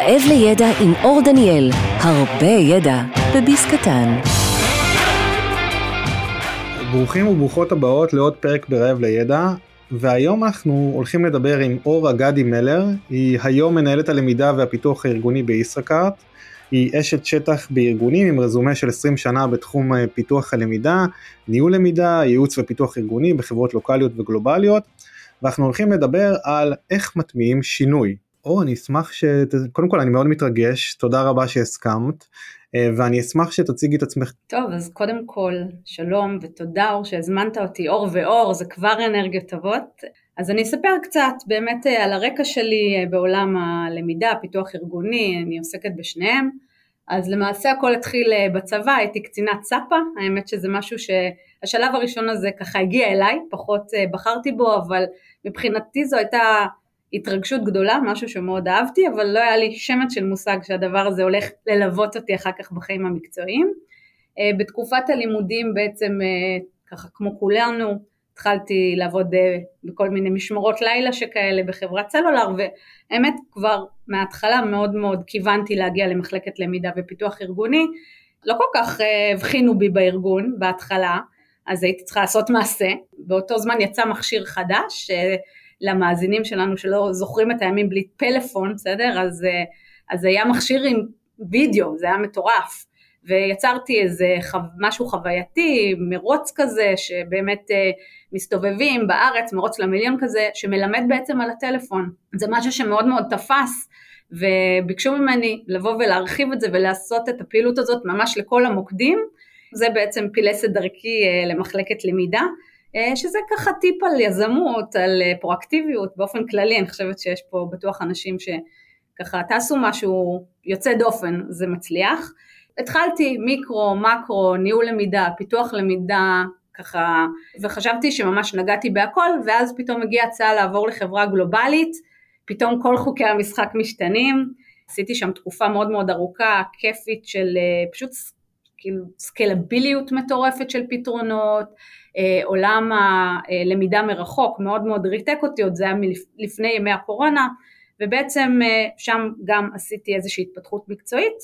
רעב לידע עם אור דניאל, הרבה ידע בביס קטן. ברוכים וברוכות הבאות לעוד פרק ברעב לידע, והיום אנחנו הולכים לדבר עם אור אגדי מלר, היא היום מנהלת הלמידה והפיתוח הארגוני בישראכרט, היא אשת שטח בארגונים עם רזומה של 20 שנה בתחום אה, פיתוח הלמידה, ניהול למידה, ייעוץ ופיתוח ארגוני בחברות לוקאליות וגלובליות, ואנחנו הולכים לדבר על איך מטמיעים שינוי. אור, אני אשמח ש... קודם כל אני מאוד מתרגש, תודה רבה שהסכמת, אה, ואני אשמח שתציגי את עצמך. טוב, אז קודם כל, שלום ותודה אור שהזמנת אותי, אור ואור, זה כבר אנרגיות טובות. אז אני אספר קצת באמת אה, על הרקע שלי אה, בעולם הלמידה, פיתוח ארגוני, אני עוסקת בשניהם. אז למעשה הכל התחיל בצבא, הייתי קצינת סאפה, האמת שזה משהו שהשלב הראשון הזה ככה הגיע אליי, פחות בחרתי בו, אבל מבחינתי זו הייתה התרגשות גדולה, משהו שמאוד אהבתי, אבל לא היה לי שמץ של מושג שהדבר הזה הולך ללוות אותי אחר כך בחיים המקצועיים. אה, בתקופת הלימודים בעצם, אה, ככה כמו כולנו, התחלתי לעבוד אה, בכל מיני משמרות לילה שכאלה בחברת סלולר, והאמת כבר מההתחלה מאוד מאוד כיוונתי להגיע למחלקת למידה ופיתוח ארגוני. לא כל כך הבחינו בי בארגון בהתחלה, אז הייתי צריכה לעשות מעשה. באותו זמן יצא מכשיר חדש, למאזינים שלנו שלא זוכרים את הימים בלי פלאפון, בסדר? אז, אה, אז היה מכשיר עם וידאו, זה היה מטורף. ויצרתי איזה חו... משהו חווייתי, מרוץ כזה, שבאמת אה, מסתובבים בארץ, מרוץ למיליון כזה, שמלמד בעצם על הטלפון. זה משהו שמאוד מאוד תפס, וביקשו ממני לבוא ולהרחיב את זה ולעשות את הפעילות הזאת ממש לכל המוקדים. זה בעצם פילס את דרכי אה, למחלקת למידה. אה, שזה ככה טיפ על יזמות, על אה, פרואקטיביות באופן כללי, אני חושבת שיש פה בטוח אנשים שככה תעשו משהו יוצא דופן, זה מצליח. התחלתי מיקרו, מקרו, ניהול למידה, פיתוח למידה, ככה, וחשבתי שממש נגעתי בהכל, ואז פתאום הגיעה הצעה לעבור לחברה גלובלית, פתאום כל חוקי המשחק משתנים, עשיתי שם תקופה מאוד מאוד ארוכה, כיפית של אה, פשוט כאילו סקלביליות מטורפת של פתרונות, עולם הלמידה מרחוק מאוד מאוד ריתק אותי, עוד זה היה לפני ימי הקורונה, ובעצם אה, שם גם עשיתי איזושהי התפתחות מקצועית,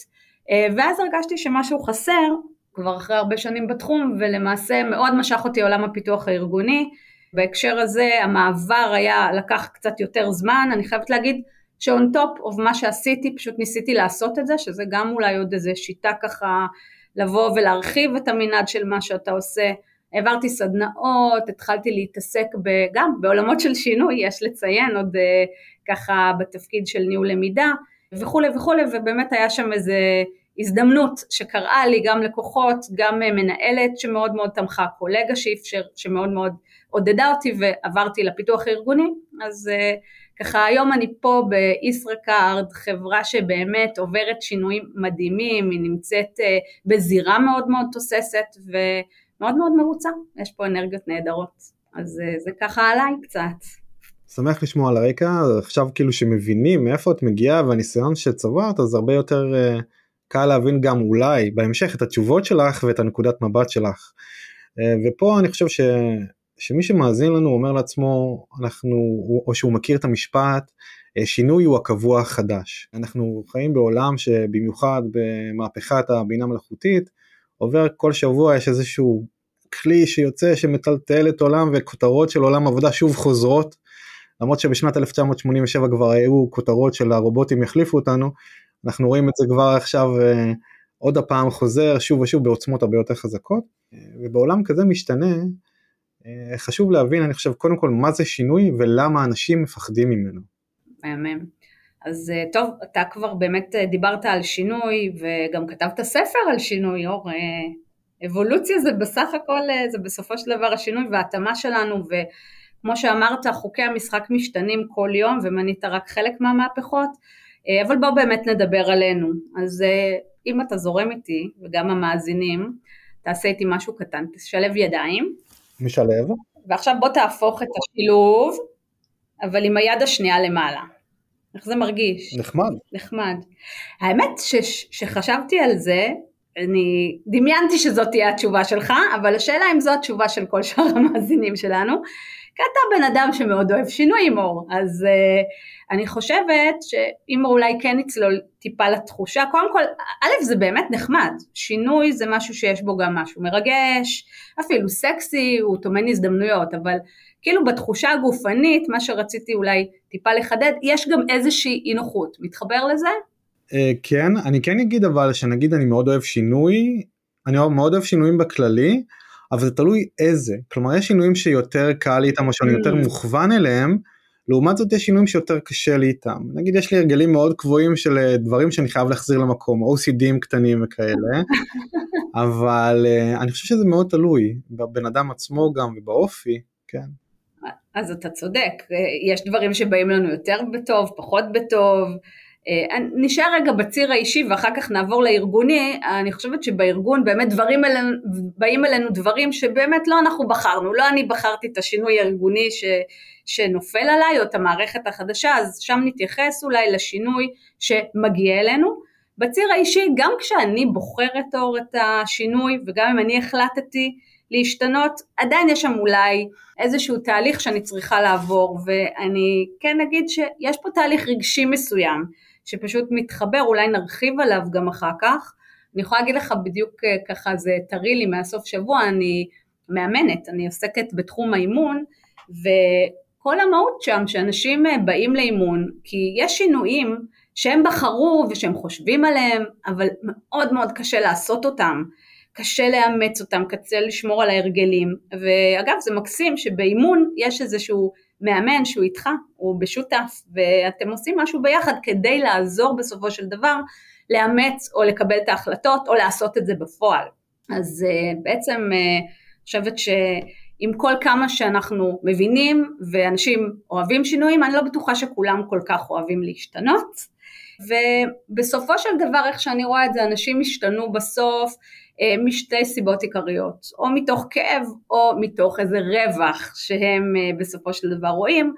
אה, ואז הרגשתי שמשהו חסר, כבר אחרי הרבה שנים בתחום, ולמעשה מאוד משך אותי עולם הפיתוח הארגוני. בהקשר הזה המעבר היה לקח קצת יותר זמן, אני חייבת להגיד ש-on top of מה שעשיתי, פשוט ניסיתי לעשות את זה, שזה גם אולי עוד איזה שיטה ככה לבוא ולהרחיב את המנעד של מה שאתה עושה. העברתי סדנאות, התחלתי להתעסק גם בעולמות של שינוי, יש לציין עוד אה, ככה בתפקיד של ניהול למידה וכולי וכולי, ובאמת היה שם איזה הזדמנות שקראה לי גם לקוחות, גם אה, מנהלת שמאוד מאוד תמכה, קולגה שאפשר, שמאוד מאוד עודדה אותי ועברתי לפיתוח הארגוני, אז אה, ככה היום אני פה בישראכרד, חברה שבאמת עוברת שינויים מדהימים, היא נמצאת בזירה מאוד מאוד תוססת ו... מאוד מאוד מרוצה, יש פה אנרגיות נהדרות, אז אה, זה ככה עליי קצת. שמח לשמוע על הרקע, עכשיו כאילו שמבינים מאיפה את מגיעה והניסיון שצברת אז הרבה יותר uh, קל להבין גם אולי בהמשך את התשובות שלך ואת הנקודת מבט שלך. Uh, ופה אני חושב ש, שמי שמאזין לנו אומר לעצמו אנחנו או שהוא מכיר את המשפט שינוי הוא הקבוע החדש. אנחנו חיים בעולם שבמיוחד במהפכת הבינה המלאכותית עובר כל שבוע יש איזשהו כלי שיוצא שמטלטל את עולם וכותרות של עולם עבודה שוב חוזרות. למרות שבשנת 1987 כבר היו כותרות של הרובוטים יחליפו אותנו, אנחנו רואים את זה כבר עכשיו אה, עוד הפעם חוזר שוב ושוב בעוצמות הרבה יותר חזקות, אה, ובעולם כזה משתנה, אה, חשוב להבין אני חושב קודם כל מה זה שינוי ולמה אנשים מפחדים ממנו. מהמם. אז אה, טוב, אתה כבר באמת אה, דיברת על שינוי וגם כתבת ספר על שינוי, אור. אה, אבולוציה זה בסך הכל, זה בסופו של דבר השינוי וההתאמה שלנו, וכמו שאמרת, חוקי המשחק משתנים כל יום ומנית רק חלק מהמהפכות, אבל בואו באמת נדבר עלינו. אז אם אתה זורם איתי, וגם המאזינים, תעשה איתי משהו קטן, תשלב ידיים. משלב. ועכשיו בוא תהפוך את השילוב, אבל עם היד השנייה למעלה. איך זה מרגיש? נחמד. נחמד. האמת ש- שחשבתי על זה, אני דמיינתי שזאת תהיה התשובה שלך, אבל השאלה אם זו התשובה של כל שאר המאזינים שלנו. כי אתה בן אדם שמאוד אוהב שינוי מור, אז uh, אני חושבת שאם אולי כן נצלול טיפה לתחושה, קודם כל, א' זה באמת נחמד, שינוי זה משהו שיש בו גם משהו מרגש, אפילו סקסי, הוא טומן הזדמנויות, אבל כאילו בתחושה הגופנית, מה שרציתי אולי טיפה לחדד, יש גם איזושהי אי נוחות, מתחבר לזה? Uh, כן, אני כן אגיד אבל שנגיד אני מאוד אוהב שינוי, אני מאוד אוהב שינויים בכללי, אבל זה תלוי איזה, כלומר יש שינויים שיותר קל לי איתם או שאני יותר mm. מוכוון אליהם, לעומת זאת יש שינויים שיותר קשה לי איתם, נגיד יש לי הרגלים מאוד קבועים של אה, דברים שאני חייב להחזיר למקום, OCDים קטנים וכאלה, אבל uh, אני חושב שזה מאוד תלוי, בבן אדם עצמו גם ובאופי, כן. אז אתה צודק, אה, יש דברים שבאים לנו יותר בטוב, פחות בטוב, אה, נשאר רגע בציר האישי ואחר כך נעבור לארגוני, אני חושבת שבארגון באמת דברים אלינו, באים אלינו דברים שבאמת לא אנחנו בחרנו, לא אני בחרתי את השינוי הארגוני ש, שנופל עליי או את המערכת החדשה, אז שם נתייחס אולי לשינוי שמגיע אלינו. בציר האישי, גם כשאני בוחרת אור את השינוי וגם אם אני החלטתי להשתנות, עדיין יש שם אולי איזשהו תהליך שאני צריכה לעבור ואני כן אגיד שיש פה תהליך רגשי מסוים שפשוט מתחבר, אולי נרחיב עליו גם אחר כך. אני יכולה להגיד לך בדיוק אה, ככה, זה טרי לי מהסוף שבוע, אני מאמנת, אני עוסקת בתחום האימון, וכל המהות שם שאנשים אה, באים לאימון, כי יש שינויים שהם בחרו ושהם חושבים עליהם, אבל מאוד מאוד קשה לעשות אותם. קשה לאמץ אותם, קשה לשמור על ההרגלים, ואגב זה מקסים שבאימון יש איזשהו מאמן שהוא איתך, הוא בשותף, ואתם עושים משהו ביחד כדי לעזור בסופו של דבר לאמץ או לקבל את ההחלטות או לעשות את זה בפועל. אז uh, בעצם uh, אני חושבת שעם כל כמה שאנחנו מבינים ואנשים אוהבים שינויים, אני לא בטוחה שכולם כל כך אוהבים להשתנות. ובסופו של דבר איך שאני רואה את זה, אנשים השתנו בסוף אה, משתי סיבות עיקריות, או מתוך כאב או מתוך איזה רווח שהם אה, בסופו של דבר רואים.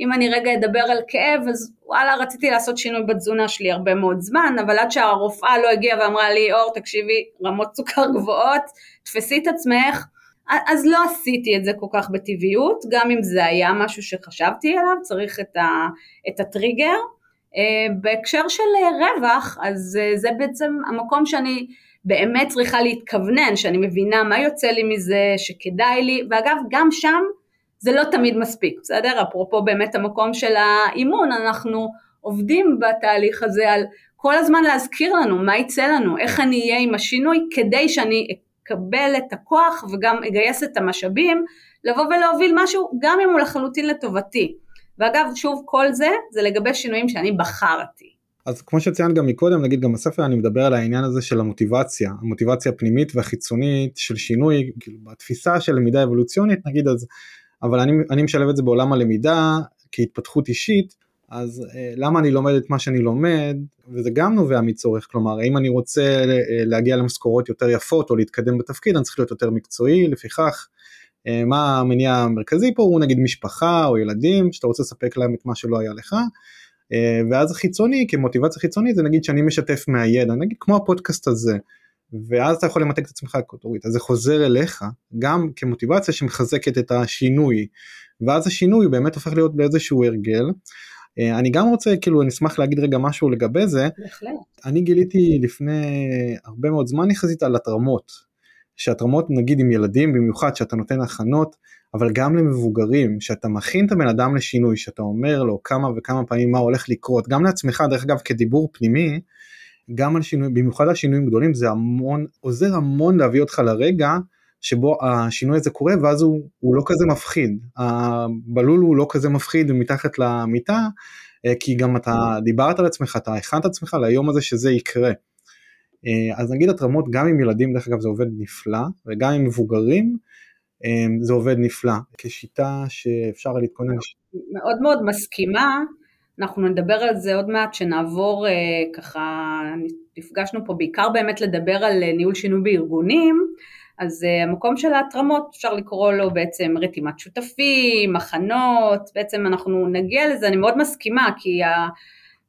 אם אני רגע אדבר על כאב, אז וואלה רציתי לעשות שינוי בתזונה שלי הרבה מאוד זמן, אבל עד שהרופאה לא הגיעה ואמרה לי, אור תקשיבי, רמות סוכר גבוהות, תפסי את עצמך, אז לא עשיתי את זה כל כך בטבעיות, גם אם זה היה משהו שחשבתי עליו, צריך את, ה, את הטריגר. אה, בהקשר של רווח, אז זה בעצם המקום שאני באמת צריכה להתכוונן, שאני מבינה מה יוצא לי מזה, שכדאי לי, ואגב גם שם זה לא תמיד מספיק, בסדר? אפרופו באמת המקום של האימון, אנחנו עובדים בתהליך הזה על כל הזמן להזכיר לנו מה יצא לנו, איך אני אהיה עם השינוי כדי שאני אקבל את הכוח וגם אגייס את המשאבים לבוא ולהוביל משהו גם אם הוא לחלוטין לטובתי. ואגב שוב כל זה זה לגבי שינויים שאני בחרתי. אז כמו שציינת גם מקודם נגיד גם בספר אני מדבר על העניין הזה של המוטיבציה המוטיבציה הפנימית והחיצונית של שינוי כאילו בתפיסה של למידה אבולוציונית נגיד אז אבל אני, אני משלב את זה בעולם הלמידה כהתפתחות אישית אז אה, למה אני לומד את מה שאני לומד וזה גם נובע מצורך כלומר האם אני רוצה אה, להגיע למשכורות יותר יפות או להתקדם בתפקיד אני צריך להיות יותר מקצועי לפיכך אה, מה המניע המרכזי פה הוא נגיד משפחה או ילדים שאתה רוצה לספק להם את מה שלא היה לך ואז חיצוני כמוטיבציה חיצונית זה נגיד שאני משתף מהידע נגיד כמו הפודקאסט הזה ואז אתה יכול למתק את עצמך כותורית אז זה חוזר אליך גם כמוטיבציה שמחזקת את השינוי ואז השינוי באמת הופך להיות באיזשהו הרגל. אה, אני גם רוצה כאילו אני אשמח להגיד רגע משהו לגבי זה. בהחלט. אני גיליתי לפני הרבה מאוד זמן יחסית על התרמות. שהתרמות נגיד עם ילדים במיוחד שאתה נותן הכנות אבל גם למבוגרים, שאתה מכין את הבן אדם לשינוי, שאתה אומר לו כמה וכמה פעמים מה הולך לקרות, גם לעצמך דרך אגב כדיבור פנימי, גם על שינוי, במיוחד על שינויים גדולים זה המון, עוזר המון להביא אותך לרגע שבו השינוי הזה קורה ואז הוא, הוא לא כזה מפחיד, הבלול הוא לא כזה מפחיד מתחת למיטה, אה, כי גם אתה דיברת על עצמך, אתה הכנת את עצמך ליום הזה שזה יקרה. אה, אז נגיד התרמות גם עם ילדים דרך אגב זה עובד נפלא וגם עם מבוגרים זה עובד נפלא. כשיטה שאפשר להתכונן. מאוד מאוד מסכימה, אנחנו נדבר על זה עוד מעט שנעבור אה, ככה, נפגשנו פה בעיקר באמת לדבר על אה, ניהול שינוי בארגונים, אז אה, המקום של ההתרמות אפשר לקרוא לו בעצם רתימת שותפים, מחנות, בעצם אנחנו נגיע לזה, אני מאוד מסכימה כי ה...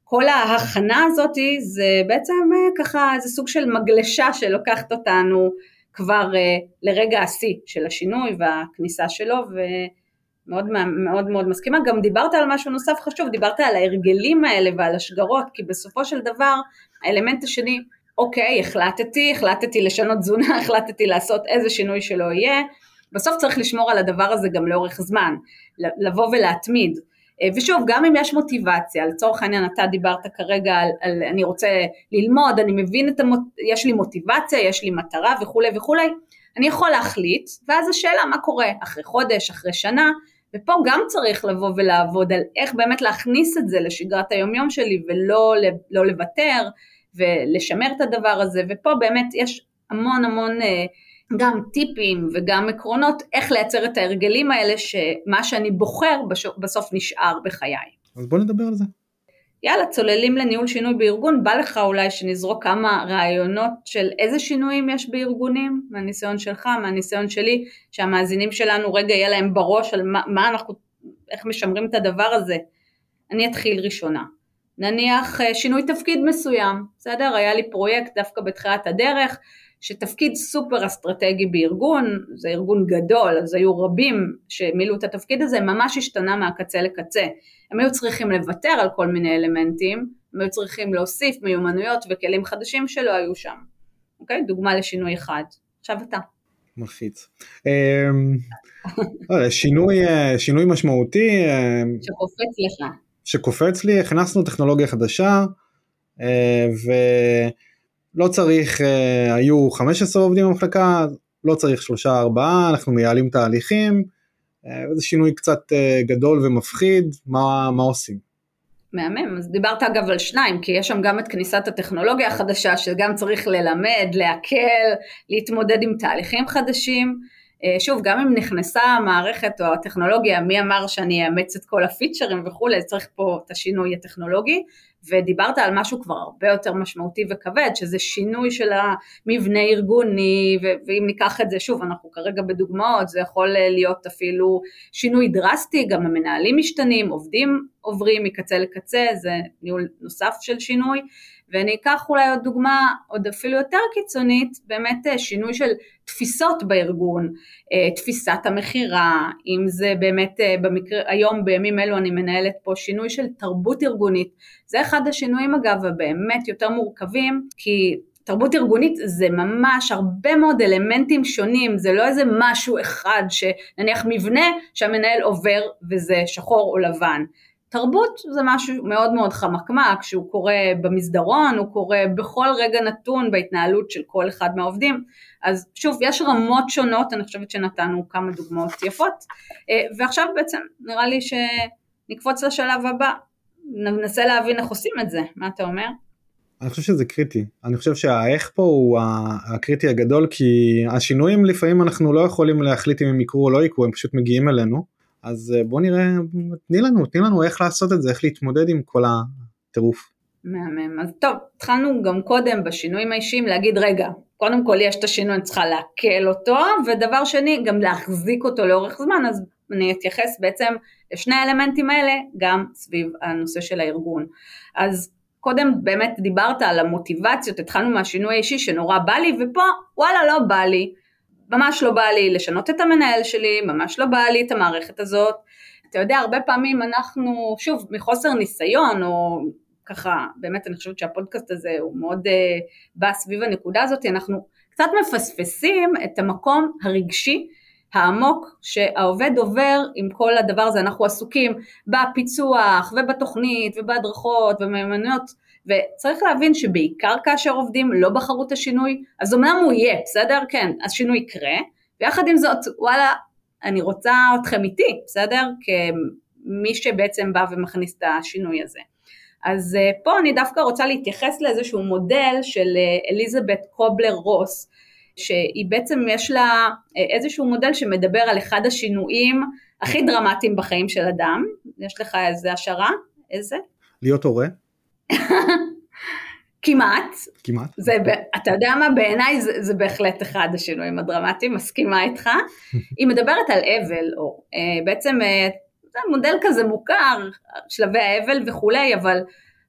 כל ההכנה הזאת זה בעצם ככה איזה סוג של מגלשה שלוקחת אותנו כבר uh, לרגע השיא של השינוי והכניסה שלו מאוד מאוד מאוד מסכימה, גם דיברת על משהו נוסף חשוב, דיברת על ההרגלים האלה ועל השגרות, כי בסופו של דבר האלמנט השני, אוקיי, החלטתי, החלטתי לשנות תזונה, החלטתי לעשות איזה שינוי שלא יהיה, בסוף צריך לשמור על הדבר הזה גם לאורך זמן, לבוא ולהתמיד. אה, ושוב, גם אם יש מוטיבציה, לצורך העניין אתה דיברת כרגע על, על אני רוצה ללמוד, אני מבין את המוט... יש לי מוטיבציה, יש לי מטרה וכולי וכולי, אני יכול להחליט, ואז השאלה מה קורה אחרי חודש, אחרי שנה, ופה גם צריך לבוא ולעבוד על איך באמת להכניס את זה לשגרת היומיום שלי ולא לא לוותר ולשמר את הדבר הזה, ופה באמת יש המון המון אה, גם טיפים וגם עקרונות איך לייצר את ההרגלים האלה שמה שאני בוחר בסוף נשאר בחיי. אז בוא נדבר על זה. יאללה, צוללים לניהול שינוי בארגון, בא לך אולי שנזרוק כמה רעיונות של איזה שינויים יש בארגונים, מהניסיון שלך, מהניסיון שלי, שהמאזינים שלנו רגע יהיה להם בראש על מה, מה אנחנו, איך משמרים את הדבר הזה. אני אתחיל ראשונה. נניח אה, שינוי תפקיד מסוים, בסדר? היה לי פרויקט דווקא בתחילת הדרך, שתפקיד סופר אסטרטגי בארגון, זה ארגון גדול, אז היו רבים שמילאו את התפקיד הזה, ממש השתנה מהקצה לקצה. הם היו צריכים לוותר על כל מיני אלמנטים, הם היו צריכים להוסיף מיומנויות וכלים חדשים שלא היו שם. אוקיי? דוגמה לשינוי אחד. עכשיו אתה. מלחיץ. אמ, לא שינוי, אה, שינוי משמעותי. אה, שקופץ לך. שקופץ לי, הכנסנו טכנולוגיה חדשה, אה, ולא צריך, היו 15 עובדים במחלקה, לא צריך שלושה ארבעה, אנחנו מייעלים תהליכים, אה, זה שינוי קצת אה, גדול ומפחיד, מה, מה עושים? מהמם, אז דיברת אגב על שניים, כי יש שם גם את כניסת הטכנולוגיה החדשה, שגם צריך ללמד, להקל, להתמודד עם תהליכים חדשים. אה, שוב, גם אם נכנסה המערכת או הטכנולוגיה, מי אמר שאני אאמץ את כל הפיצ'רים וכולי, צריך פה את השינוי הטכנולוגי, ודיברת על משהו כבר הרבה יותר משמעותי וכבד, שזה שינוי של המבנה ארגוני, ואם ניקח את זה, שוב, אנחנו כרגע בדוגמאות, זה יכול להיות אפילו שינוי דרסטי, גם המנהלים משתנים, עובדים עוברים מקצה לקצה, זה ניהול נוסף של שינוי, ואני אקח אולי עוד דוגמה עוד אפילו יותר קיצונית, באמת אה, שינוי של תפיסות בארגון, אה, תפיסת המכירה, אם זה באמת אה, במקרה, היום בימים אלו אני מנהלת פה שינוי של תרבות ארגונית, זה אחד השינויים אגב הבאמת יותר מורכבים, כי תרבות ארגונית זה ממש הרבה מאוד אלמנטים שונים, זה לא איזה משהו אחד שנניח מבנה שהמנהל עובר וזה שחור או לבן. תרבות זה משהו מאוד מאוד חמקמק, שהוא קורה במסדרון, הוא קורה בכל רגע נתון בהתנהלות של כל אחד מהעובדים, אז שוב, יש רמות שונות, אני חושבת שנתנו כמה דוגמאות יפות, אה, ועכשיו בעצם נראה לי שנקפוץ לשלב הבא, ננסה להבין איך עושים את זה, מה אתה אומר? אני חושב שזה קריטי, אני חושב שהאיך פה הוא הקריטי הגדול כי השינויים לפעמים אנחנו לא יכולים להחליט אם הם יקרו או לא יקרו, הם פשוט מגיעים אלינו. אז אה, בוא נראה, תני לנו, תני לנו איך לעשות את זה, איך להתמודד עם כל הטירוף. מהמם, אז טוב, התחלנו גם קודם בשינויים האישיים להגיד רגע, קודם כל יש את השינוי, אני צריכה לעכל אותו, ודבר שני, גם להחזיק אותו לאורך זמן, אז אני אתייחס בעצם לשני האלמנטים האלה, גם סביב הנושא של הארגון. אז קודם באמת דיברת על המוטיבציות, התחלנו מהשינוי האישי שנורא בא לי, ופה וואלה לא בא לי, ממש לא בא לי לשנות את המנהל שלי, ממש לא בא לי את המערכת הזאת. אתה יודע, הרבה פעמים אנחנו, שוב, מחוסר ניסיון, או ככה, באמת אני חושבת שהפודקאסט הזה הוא מאוד uh, בא סביב הנקודה הזאת, אנחנו קצת מפספסים את המקום הרגשי העמוק שהעובד עובר עם כל הדבר הזה, אנחנו עסוקים בפיצוח ובתוכנית ובהדרכות ובמיומנויות וצריך להבין שבעיקר כאשר עובדים לא בחרו את השינוי, אז אמנם הוא יהיה, בסדר? כן, השינוי יקרה, ויחד עם זאת, וואלה, אני רוצה אתכם איתי, בסדר? כמי שבעצם בא ומכניס את השינוי הזה. אז אה, פה אני דווקא רוצה להתייחס לאיזשהו מודל של אה, אליזבת קובלר רוס, שהיא בעצם יש לה אה, איזשהו מודל שמדבר על אחד השינויים הכי דרמטיים בחיים של אדם, יש לך איזה השערה? איזה? להיות הורה. כמעט. כמעט. זה, אתה יודע מה, בעיניי זה, זה בהחלט אחד השינויים הדרמטיים, מסכימה איתך. היא מדברת על אבל, או אה, בעצם אה, זה מודל כזה מוכר, שלבי האבל וכולי, אבל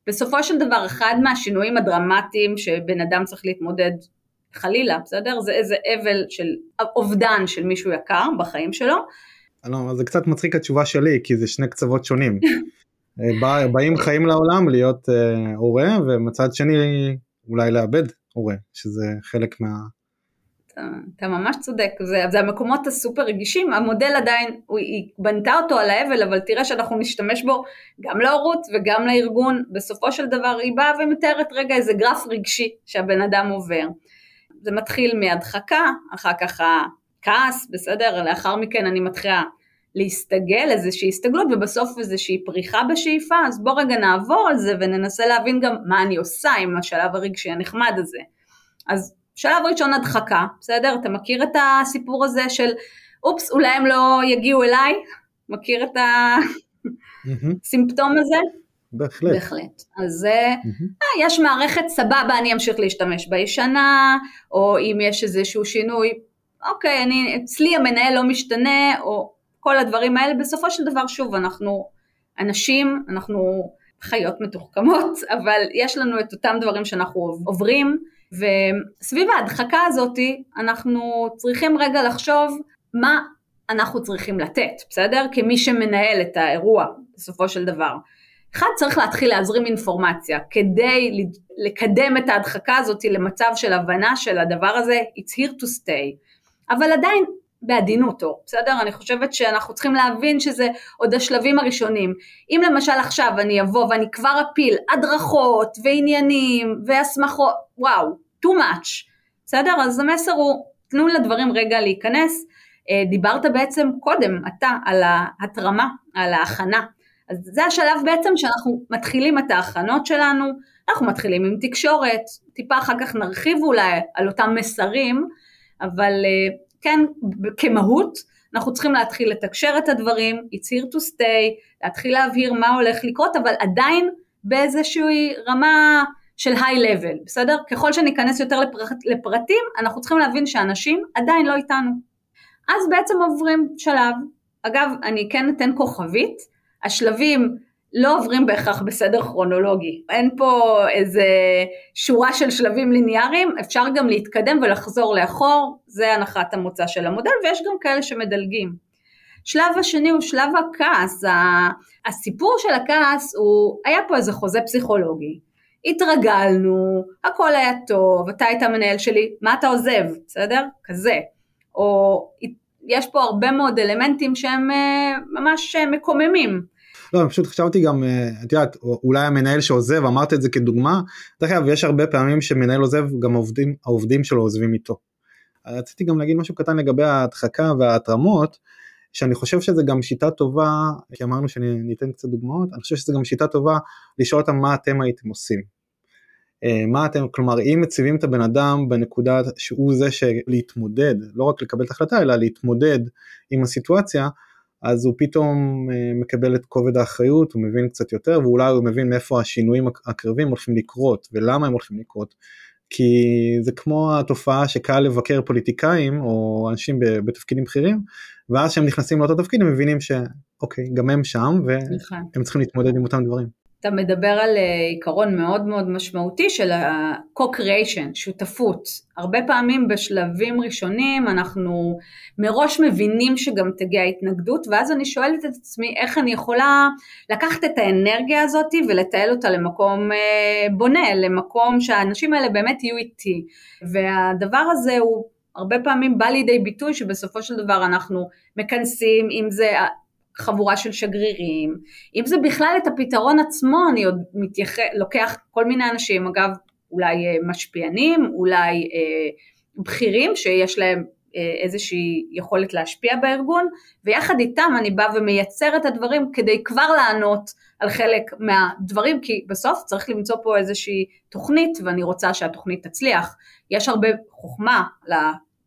בסופו של דבר אחד מהשינויים הדרמטיים שבן אדם צריך להתמודד חלילה, בסדר? זה איזה אבל של אובדן של מישהו יקר בחיים שלו, לא, זה קצת מצחיק התשובה שלי כי זה שני קצוות שונים. בא, באים חיים לעולם להיות uh, הורה ומצד שני אולי לאבד הורה שזה חלק מה... אתה, ממש צודק, זה, זה המקומות הסופר רגישים, המודל עדיין, היא בנתה אותו על האבל, אבל תראה שאנחנו נשתמש בו גם להורות וגם לארגון, בסופו של דבר היא באה ומתארת רגע איזה גרף רגשי שהבן אדם עובר. זה מתחיל מהדחקה, אחר כך הכעס, בסדר? לאחר מכן אני מתחילה להסתגל, איזושהי הסתגלות ובסוף איזושהי פריחה בשאיפה, אז בוא רגע נעבור על זה וננסה להבין גם מה אני עושה עם השלב הרגשי הנחמד הזה. אז שלב ראשון הדחקה, בסדר? אתה מכיר את הסיפור הזה של אופס אולי הם לא יגיעו אליי? מכיר את הסימפטום הזה? בהחלט. בהחלט. אז mm-hmm. יש מערכת סבבה, אני אמשיך להשתמש בישנה, או אם יש איזשהו שינוי, אוקיי, אני, אצלי המנהל לא משתנה, או כל הדברים האלה, בסופו של דבר, שוב, אנחנו אנשים, אנחנו חיות מתוחכמות, אבל יש לנו את אותם דברים שאנחנו עוברים, וסביב ההדחקה הזאת אנחנו צריכים רגע לחשוב מה אנחנו צריכים לתת, בסדר? כמי שמנהל את האירוע בסופו של דבר. אחד, צריך להתחיל להזרים אינפורמציה כדי לקדם את ההדחקה הזאת למצב של הבנה של הדבר הזה, it's here to stay. אבל עדיין בעדינותו, בסדר? אני חושבת שאנחנו צריכים להבין שזה עוד השלבים הראשונים. אם למשל עכשיו אני אבוא ואני כבר אפיל הדרכות ועניינים והסמכות, וואו, too much, בסדר? אז המסר הוא, תנו לדברים רגע להיכנס. אה, דיברת בעצם קודם, אתה, על ההתרמה, על ההכנה. אז זה השלב בעצם שאנחנו מתחילים את ההכנות שלנו, אנחנו מתחילים עם תקשורת, טיפה אחר כך נרחיב אולי על אותם מסרים, אבל אה, כן, כמהות, אנחנו צריכים להתחיל לתקשר את הדברים, it's here to stay, להתחיל להבהיר מה הולך לקרות, אבל עדיין באיזושהי רמה של היי לבל, בסדר? ככל שניכנס יותר לפרט, לפרטים, אנחנו צריכים להבין שאנשים עדיין לא איתנו. אז בעצם עוברים שלב, אגב, אני כן אתן כוכבית, השלבים לא עוברים בהכרח בסדר כרונולוגי. אין פה איזה שורה של שלבים ליניאריים, אפשר גם להתקדם ולחזור לאחור, זה הנחת המוצא של המודל, ויש גם כאלה שמדלגים. שלב השני הוא שלב הכעס, הסיפור של הכעס הוא, היה פה איזה חוזה פסיכולוגי, התרגלנו, הכל היה טוב, אתה היית המנהל שלי, מה אתה עוזב, בסדר? כזה. או יש פה הרבה מאוד אלמנטים שהם אה, ממש אה, מקוממים. לא, פשוט חשבתי גם, אה, את יודעת, אולי המנהל שעוזב, אמרת את זה כדוגמה, דרך אגב, יש הרבה פעמים שמנהל עוזב, גם העובדים, העובדים שלו עוזבים איתו. רציתי גם להגיד משהו קטן לגבי ההדחקה וההתרמות, שאני חושב שזה גם שיטה טובה, כי אמרנו שאני אתן קצת דוגמאות, אני חושב שזה גם שיטה טובה לשאול אותם מה אתם הייתם עושים. אה, מה אתם, כלומר אם מציבים את הבן אדם בנקודה שהוא זה שלהתמודד, לא רק לקבל את ההחלטה אלא להתמודד עם הסיטואציה, אז הוא פתאום אה, מקבל את כובד האחריות, הוא מבין קצת יותר ואולי הוא מבין מאיפה השינויים הקרבים הולכים לקרות ולמה הם הולכים לקרות. כי זה כמו התופעה שקל לבקר פוליטיקאים או אנשים בתפקידים בכירים ואז כשהם נכנסים לאותו תפקיד הם מבינים שאוקיי גם הם שם והם נכון. צריכים להתמודד עם אותם דברים. אתה מדבר על אה, עיקרון מאוד מאוד משמעותי של ה-co-creation, שותפות. הרבה פעמים בשלבים ראשונים אנחנו מראש מבינים שגם תגיע התנגדות, ואז אני שואלת את עצמי איך אני יכולה לקחת את האנרגיה הזאת ולתעל אותה למקום אה, בונה, למקום שהאנשים האלה באמת יהיו איתי. והדבר הזה הוא הרבה פעמים בא לידי ביטוי שבסופו של דבר אנחנו מכנסים, אם זה חבורה של שגרירים, אם זה בכלל את הפתרון עצמו, אני עוד מתייח... לוקח כל מיני אנשים, אגב, אולי אה, משפיענים, אולי אה, בכירים שיש להם אה, איזושהי יכולת להשפיע בארגון, ויחד איתם אני באה ומייצר את הדברים כדי כבר לענות על חלק מהדברים, כי בסוף צריך למצוא פה איזושהי תוכנית, ואני רוצה שהתוכנית תצליח. יש הרבה חוכמה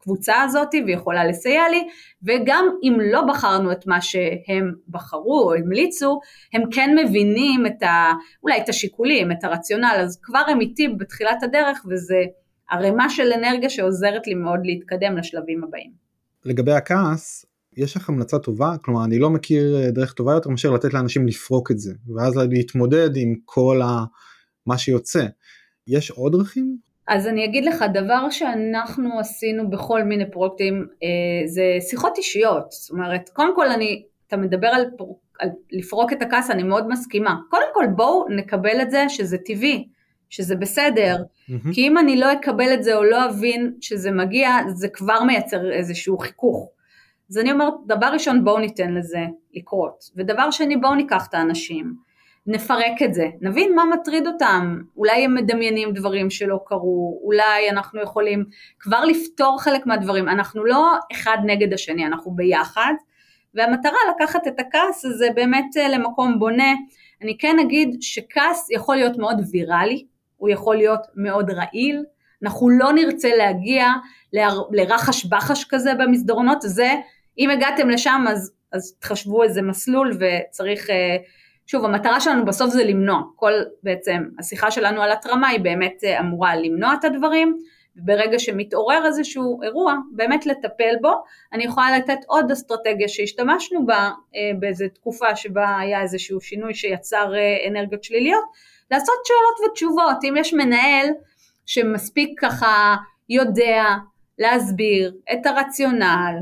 הקבוצה הזאת ויכולה לסייע לי, וגם אם לא בחרנו את מה שהם בחרו או המליצו, הם כן מבינים את ה, אולי את השיקולים, את הרציונל, אז כבר הם איתי בתחילת הדרך וזה ערימה של אנרגיה שעוזרת לי מאוד להתקדם לשלבים הבאים. לגבי הכעס, יש לך המלצה טובה? כלומר, אני לא מכיר אה, דרך טובה יותר מאשר לתת לאנשים לפרוק את זה, ואז להתמודד עם כל ה... מה שיוצא. יש עוד דרכים? אז אני אגיד לך, דבר שאנחנו עשינו בכל מיני פרויקטים אה, זה שיחות אישיות. זאת אומרת, קודם כל אני, אתה מדבר על, על לפרוק את הכעס, אני מאוד מסכימה. קודם כל בואו נקבל את זה שזה טבעי, שזה בסדר, mm-hmm. כי אם אני לא אקבל את זה או לא אבין שזה מגיע, זה כבר מייצר איזשהו חיכוך. אז אני אומרת, דבר ראשון בואו ניתן לזה לקרות, ודבר שני בואו ניקח את האנשים. נפרק את זה, נבין מה מטריד אותם, אולי הם מדמיינים דברים שלא קרו, אולי אנחנו יכולים כבר לפתור חלק מהדברים, אנחנו לא אחד נגד השני, אנחנו ביחד, והמטרה לקחת את הכעס הזה באמת אה, למקום בונה. אני כן אגיד שכעס יכול להיות מאוד ויראלי, הוא יכול להיות מאוד רעיל, אנחנו לא נרצה להגיע לרחש בחש כזה במסדרונות, זה, אם הגעתם לשם אז, אז תחשבו איזה מסלול וצריך אה, שוב, המטרה שלנו בסוף זה למנוע, כל בעצם השיחה שלנו על התרמה היא באמת אה, אמורה למנוע את הדברים, וברגע שמתעורר איזשהו אירוע, באמת לטפל בו. אני יכולה לתת עוד אסטרטגיה שהשתמשנו בה אה, באיזו תקופה שבה היה איזשהו שינוי שיצר אה, אנרגיות שליליות, לעשות שאלות ותשובות. אם יש מנהל שמספיק ככה יודע להסביר את הרציונל,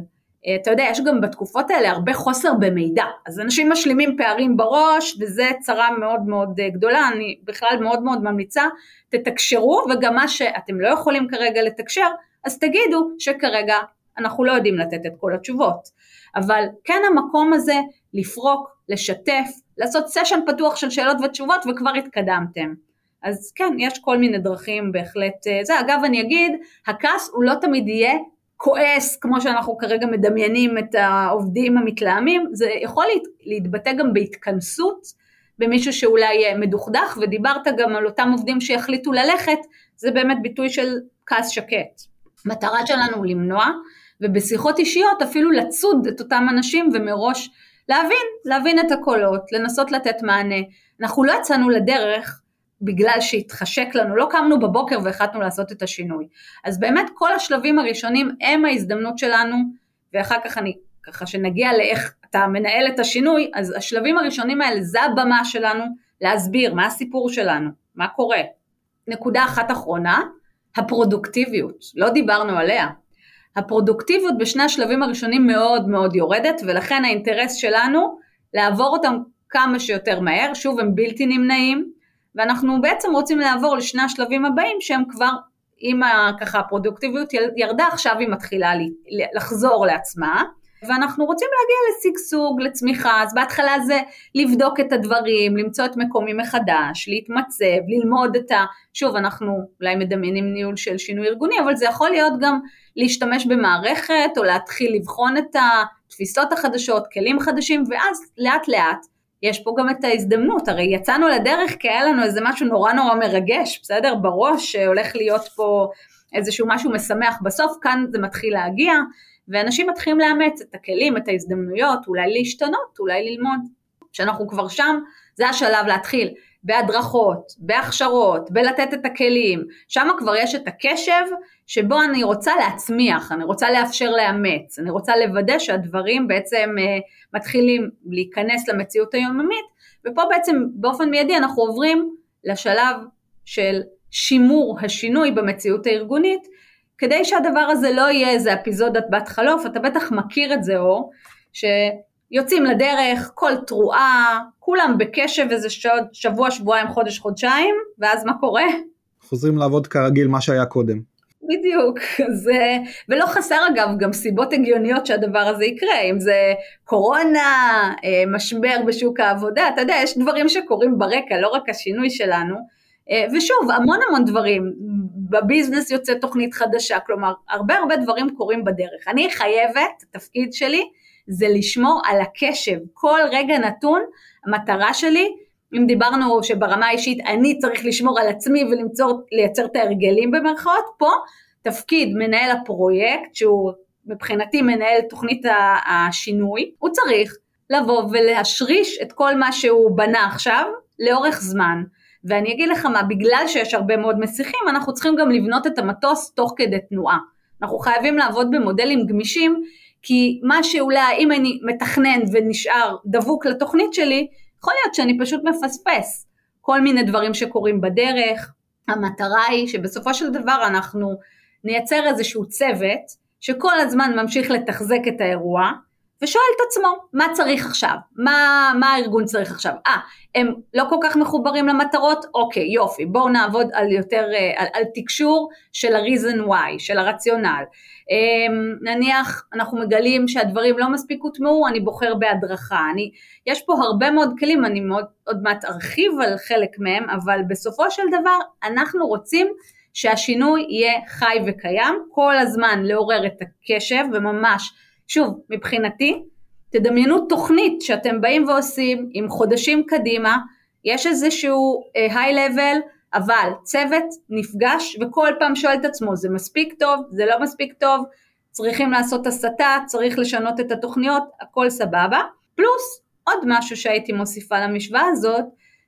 אתה יודע, יש גם בתקופות האלה הרבה חוסר במידע, אז אנשים משלימים פערים בראש, וזה צרה מאוד מאוד אה, גדולה, אני בכלל מאוד מאוד ממליצה, תתקשרו, וגם מה שאתם לא יכולים כרגע לתקשר, אז תגידו שכרגע אנחנו לא יודעים לתת את כל התשובות. אבל כן המקום הזה לפרוק, לשתף, לעשות סשן פתוח של שאלות ותשובות וכבר התקדמתם. אז כן, יש כל מיני דרכים בהחלט, אה, זה אגב אני אגיד, הכעס הוא לא תמיד יהיה כועס כמו שאנחנו כרגע מדמיינים את העובדים המתלהמים, זה יכול להת, להתבטא גם בהתכנסות במישהו שאולי מדוכדך, ודיברת גם על אותם עובדים שיחליטו ללכת, זה באמת ביטוי של כעס שקט. מטרה שלנו למנוע, ובשיחות אישיות אפילו לצוד את אותם אנשים ומראש להבין, להבין את הקולות, לנסות לתת מענה. אנחנו לא יצאנו לדרך בגלל שהתחשק לנו, לא קמנו בבוקר והחלטנו לעשות את השינוי. אז באמת כל השלבים הראשונים הם ההזדמנות שלנו, ואחר כך אני, ככה שנגיע לאיך אתה מנהל את השינוי, אז השלבים הראשונים האלה זה הבמה שלנו להסביר מה הסיפור שלנו, מה קורה. נקודה אחת אחרונה, הפרודוקטיביות, לא דיברנו עליה. הפרודוקטיביות בשני השלבים הראשונים מאוד מאוד יורדת, ולכן האינטרס שלנו לעבור אותם כמה שיותר מהר, שוב הם בלתי נמנעים, ואנחנו בעצם רוצים לעבור לשני השלבים הבאים שהם כבר אם ככה הפרודוקטיביות ירדה עכשיו היא מתחילה לחזור לעצמה. ואנחנו רוצים להגיע לשגשוג, לצמיחה, אז בהתחלה זה לבדוק את הדברים, למצוא את מקומי מחדש, להתמצב, ללמוד את ה... שוב, אנחנו אולי מדמיינים ניהול של שינוי ארגוני, אבל זה יכול להיות גם להשתמש במערכת, או להתחיל לבחון את התפיסות החדשות, כלים חדשים, ואז לאט לאט יש פה גם את ההזדמנות, הרי יצאנו לדרך כי היה לנו איזה משהו נורא נורא מרגש, בסדר? בראש שהולך להיות פה איזשהו משהו משמח בסוף, כאן זה מתחיל להגיע, ואנשים מתחילים לאמץ את הכלים, את ההזדמנויות, אולי להשתנות, אולי ללמוד. כשאנחנו כבר שם, זה השלב להתחיל בהדרכות, בהכשרות, בלתת את הכלים, שם כבר יש את הקשב שבו אני רוצה להצמיח, אני רוצה לאפשר לאמץ, אני רוצה לוודא שהדברים בעצם אה, מתחילים להיכנס למציאות היומיומית, ופה בעצם באופן מיידי אנחנו עוברים לשלב של שימור השינוי במציאות הארגונית, כדי שהדבר הזה לא יהיה איזה אפיזודת בת חלוף, אתה בטח מכיר את זה אור, שיוצאים לדרך, כל תרועה, כולם בקשב איזה שבוע, שבועיים, חודש, חודשיים, ואז מה קורה? חוזרים לעבוד כרגיל מה שהיה קודם. בדיוק, זה, ולא חסר אגב גם סיבות הגיוניות שהדבר הזה יקרה, אם זה קורונה, אה, משבר בשוק העבודה, אתה יודע, יש דברים שקורים ברקע, לא רק השינוי שלנו, אה, ושוב, המון המון דברים, בביזנס יוצא תוכנית חדשה, כלומר, הרבה הרבה דברים קורים בדרך. אני חייבת, התפקיד שלי זה לשמור על הקשב, כל רגע נתון, המטרה שלי אם דיברנו שברמה האישית אני צריך לשמור על עצמי ולייצר את ההרגלים במרכאות, פה תפקיד מנהל הפרויקט, שהוא מבחינתי מנהל תוכנית השינוי, הוא צריך לבוא ולהשריש את כל מה שהוא בנה עכשיו לאורך זמן. ואני אגיד לך מה, בגלל שיש הרבה מאוד מסיכים, אנחנו צריכים גם לבנות את המטוס תוך כדי תנועה. אנחנו חייבים לעבוד במודלים גמישים, כי מה שאולי אם אני מתכנן ונשאר דבוק לתוכנית שלי, יכול להיות שאני פשוט מפספס כל מיני דברים שקורים בדרך, המטרה היא שבסופו של דבר אנחנו נייצר איזשהו צוות שכל הזמן ממשיך לתחזק את האירוע ושואל את עצמו מה צריך עכשיו, מה, מה הארגון צריך עכשיו, אה הם לא כל כך מחוברים למטרות, אוקיי יופי בואו נעבוד על יותר, אה, על, על תקשור של ה-reason why, של הרציונל, אמ, נניח אנחנו מגלים שהדברים לא מספיק הוטמעו, אני בוחר בהדרכה, אני, יש פה הרבה מאוד כלים, אני מאוד, עוד מעט ארחיב על חלק מהם, אבל בסופו של דבר אנחנו רוצים שהשינוי יהיה חי וקיים, כל הזמן לעורר את הקשב וממש, שוב, מבחינתי, תדמיינו תוכנית שאתם באים ועושים עם חודשים קדימה, יש איזשהו uh, high level, אבל צוות נפגש וכל פעם שואל את עצמו, זה מספיק טוב, זה לא מספיק טוב, צריכים לעשות הסתה, צריך לשנות את התוכניות, הכל סבבה. פלוס עוד משהו שהייתי מוסיפה למשוואה הזאת,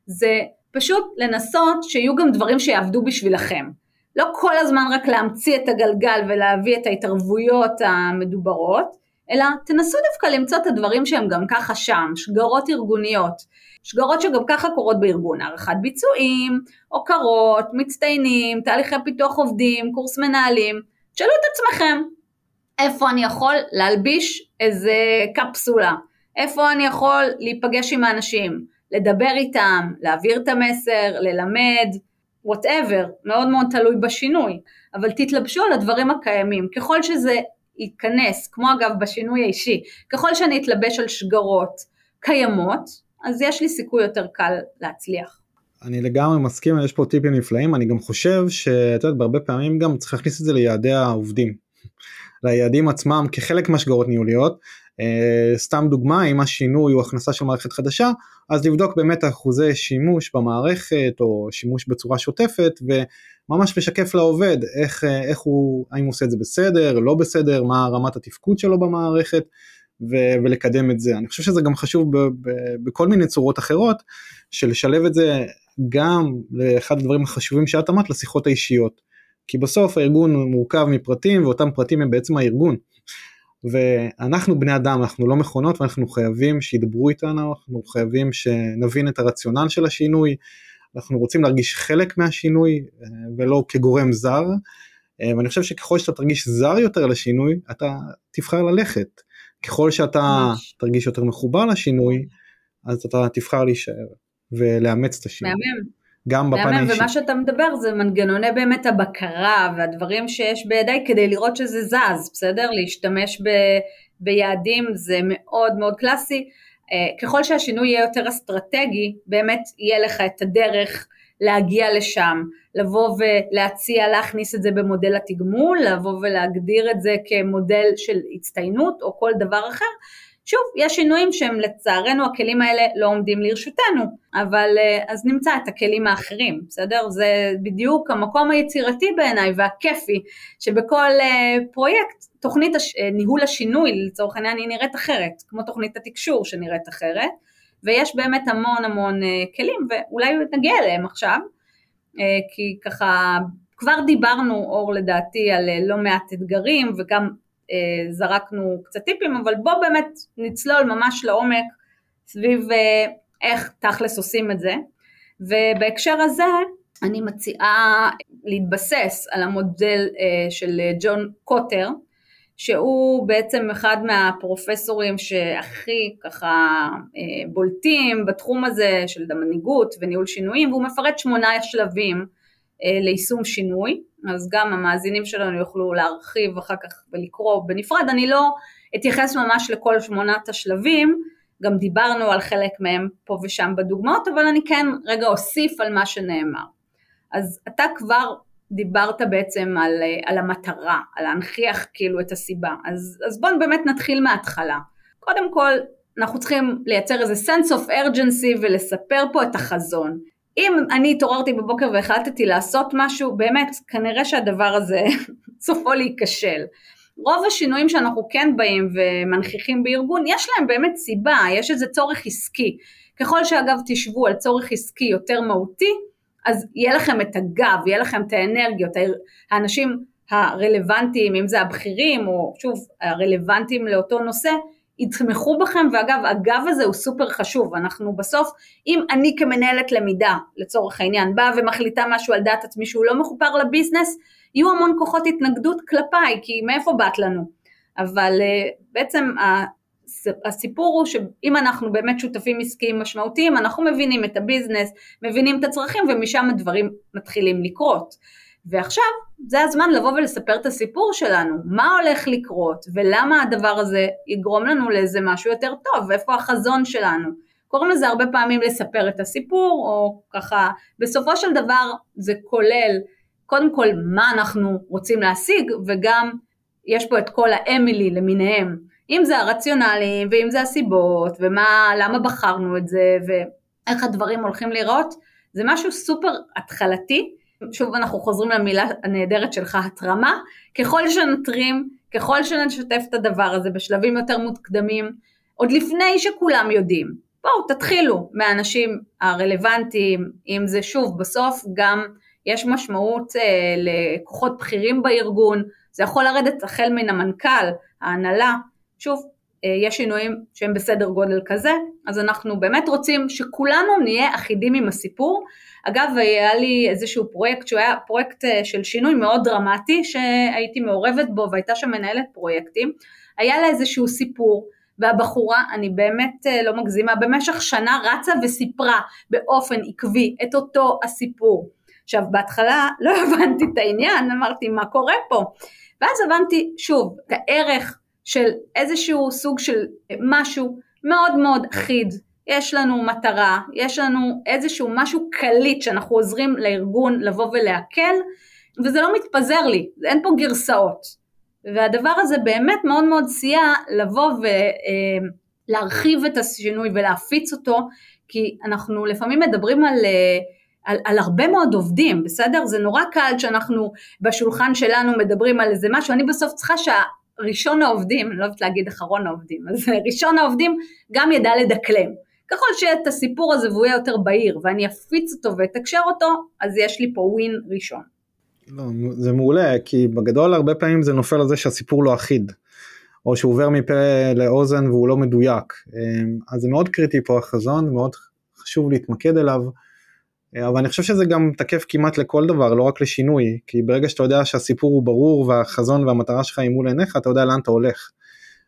זה פשוט לנסות שיהיו גם דברים שיעבדו בשבילכם. לא כל הזמן רק להמציא את הגלגל ולהביא את ההתערבויות המדוברות, אלא תנסו דווקא למצוא את הדברים שהם גם ככה שם, שגרות ארגוניות, שגרות שגם ככה קורות בארגון, הערכת ביצועים, הוקרות, מצטיינים, תהליכי פיתוח עובדים, קורס מנהלים, תשאלו את עצמכם, איפה אני יכול להלביש איזה קפסולה, איפה אני יכול להיפגש עם האנשים, לדבר איתם, להעביר את המסר, ללמד, וואטאבר, מאוד מאוד תלוי בשינוי, אבל תתלבשו על הדברים הקיימים, ככל שזה ייכנס, כמו אגב בשינוי האישי, ככל שאני אתלבש על שגרות קיימות, אז יש לי סיכוי יותר קל להצליח. אני לגמרי מסכים, יש פה טיפים נפלאים, אני גם חושב שאת יודעת, בהרבה פעמים גם צריך להכניס את זה ליעדי העובדים, ליעדים עצמם כחלק מהשגרות ניהוליות, Uh, סתם דוגמה אם השינוי הוא הכנסה של מערכת חדשה אז לבדוק באמת אחוזי שימוש במערכת או שימוש בצורה שוטפת וממש לשקף לעובד איך, אה, איך הוא האם הוא עושה את זה בסדר לא בסדר מה רמת התפקוד שלו במערכת ו- ולקדם את זה אני חושב שזה גם חשוב ב- ב- בכל מיני צורות אחרות של לשלב את זה גם לאחד הדברים החשובים שאת אמרת לשיחות האישיות כי בסוף הארגון מורכב מפרטים ואותם פרטים הם בעצם הארגון. ואנחנו בני אדם, אנחנו לא מכונות ואנחנו חייבים שידברו איתנו, אנחנו חייבים שנבין את הרציונל של השינוי, אנחנו רוצים להרגיש חלק מהשינוי אה, ולא כגורם זר, אה, ואני חושב שככל שאתה תרגיש זר יותר לשינוי, אתה תבחר ללכת. ככל שאתה ממש. תרגיש יותר מחובר לשינוי, אז אתה תבחר להישאר ולאמץ את השינוי. מהמם. גם בפן האישי. ומה שאתה מדבר זה מנגנוני באמת הבקרה והדברים שיש בידיי כדי לראות שזה זז, בסדר? להשתמש ב, ביעדים זה מאוד מאוד קלאסי. אה, ככל שהשינוי יהיה יותר אסטרטגי, באמת יהיה לך את הדרך להגיע לשם, לבוא ולהציע להכניס את זה במודל התגמול, לבוא ולהגדיר את זה כמודל של הצטיינות או כל דבר אחר, שוב, יש שינויים שהם לצערנו הכלים האלה לא עומדים לרשותנו, אבל אה, אז נמצא את הכלים האחרים, בסדר? זה בדיוק המקום היצירתי בעיניי והכיפי, שבכל אה, פרויקט תוכנית הש... אה, ניהול השינוי לצורך העניין היא נראית אחרת, כמו תוכנית התקשור שנראית אחרת, ויש באמת המון המון כלים ואולי נגיע אליהם עכשיו, כי ככה כבר דיברנו אור לדעתי על לא מעט אתגרים וגם זרקנו קצת טיפים, אבל בוא באמת נצלול ממש לעומק סביב אה, איך תכלס עושים את זה. ובהקשר הזה אני מציעה להתבסס על המודל אה, של ג'ון קוטר, שהוא בעצם אחד מהפרופסורים שהכי ככה בולטים בתחום הזה של המנהיגות וניהול שינויים, והוא מפרט שמונה שלבים ליישום שינוי. אז גם המאזינים שלנו יוכלו להרחיב אחר כך ולקרוא בנפרד, אני לא אתייחס ממש לכל שמונת השלבים, גם דיברנו על חלק מהם פה ושם בדוגמאות, אבל אני כן רגע אוסיף על מה שנאמר. אז אתה כבר דיברת בעצם על, על המטרה, על להנכיח כאילו את הסיבה, אז, אז בואו באמת נתחיל מההתחלה. קודם כל, אנחנו צריכים לייצר איזה sense of urgency ולספר פה את החזון. אם אני התעוררתי בבוקר והחלטתי לעשות משהו, באמת, כנראה שהדבר הזה סופו להיכשל. רוב השינויים שאנחנו כן באים ומנכיחים בארגון, יש להם באמת סיבה, יש איזה צורך עסקי. ככל שאגב תשבו על צורך עסקי יותר מהותי, אז יהיה לכם את הגב, יהיה לכם את האנרגיות, האנשים הרלוונטיים, אם זה הבכירים או שוב הרלוונטיים לאותו נושא, יתמכו בכם, ואגב, הגב הזה הוא סופר חשוב, אנחנו בסוף, אם אני כמנהלת למידה, לצורך העניין, באה ומחליטה משהו על דעת עצמי שהוא לא מחובר לביזנס, יהיו המון כוחות התנגדות כלפיי, כי מאיפה באת לנו? אבל אה, בעצם הסיפור הוא שאם אנחנו באמת שותפים עסקיים משמעותיים, אנחנו מבינים את הביזנס, מבינים את הצרכים ומשם הדברים מתחילים לקרות. ועכשיו זה הזמן לבוא ולספר את הסיפור שלנו, מה הולך לקרות ולמה הדבר הזה יגרום לנו לאיזה משהו יותר טוב, ואיפה החזון שלנו. קוראים לזה הרבה פעמים לספר את הסיפור, או ככה, בסופו של דבר זה כולל קודם כל מה אנחנו רוצים להשיג, וגם יש פה את כל האמילי למיניהם, אם זה הרציונלים, ואם זה הסיבות, ולמה בחרנו את זה, ואיך הדברים הולכים להיראות, זה משהו סופר התחלתי, שוב אנחנו חוזרים למילה הנהדרת שלך, התרמה, ככל שנתרים, ככל שנשתף את הדבר הזה בשלבים יותר מוקדמים, עוד לפני שכולם יודעים, בואו תתחילו מהאנשים הרלוונטיים, אם זה שוב בסוף גם יש משמעות אה, לכוחות בכירים בארגון, זה יכול לרדת החל מן המנכ"ל, ההנהלה, שוב, יש שינויים שהם בסדר גודל כזה, אז אנחנו באמת רוצים שכולנו נהיה אחידים עם הסיפור. אגב, היה לי איזשהו פרויקט שהוא היה פרויקט אה, של שינוי מאוד דרמטי, שהייתי מעורבת בו והייתה שם מנהלת פרויקטים, היה לה איזשהו סיפור, והבחורה, אני באמת אה, לא מגזימה, במשך שנה רצה וסיפרה באופן עקבי את אותו הסיפור. עכשיו בהתחלה לא הבנתי את העניין, אמרתי מה קורה פה, ואז הבנתי שוב את הערך של איזשהו סוג של משהו מאוד מאוד אחיד, יש לנו מטרה, יש לנו איזשהו משהו קליט שאנחנו עוזרים לארגון לבוא ולהקל, וזה לא מתפזר לי, אין פה גרסאות. והדבר הזה באמת מאוד מאוד סייע לבוא ולהרחיב את השינוי ולהפיץ אותו, כי אנחנו לפעמים מדברים על, על, על הרבה מאוד עובדים, בסדר? זה נורא קל שאנחנו בשולחן שלנו מדברים על איזה משהו, אני בסוף צריכה שה... ראשון העובדים, אני לא אוהבת להגיד אחרון העובדים, אז ראשון העובדים גם ידע לדקלם. ככל שיהיה את הסיפור הזה והוא יהיה יותר בהיר ואני אפיץ אותו ואתקשר אותו, אז יש לי פה ווין ראשון. לא, זה מעולה, כי בגדול הרבה פעמים זה נופל על זה שהסיפור לא אחיד, או שהוא עובר מפה לאוזן והוא לא מדויק. אמ, אז זה מאוד קריטי פה החזון, מאוד חשוב להתמקד אליו. אבל אני חושב שזה גם תקף כמעט לכל דבר, לא רק לשינוי, כי ברגע שאתה יודע שהסיפור הוא ברור והחזון והמטרה שלך היא מול עיניך, אתה יודע לאן אתה הולך.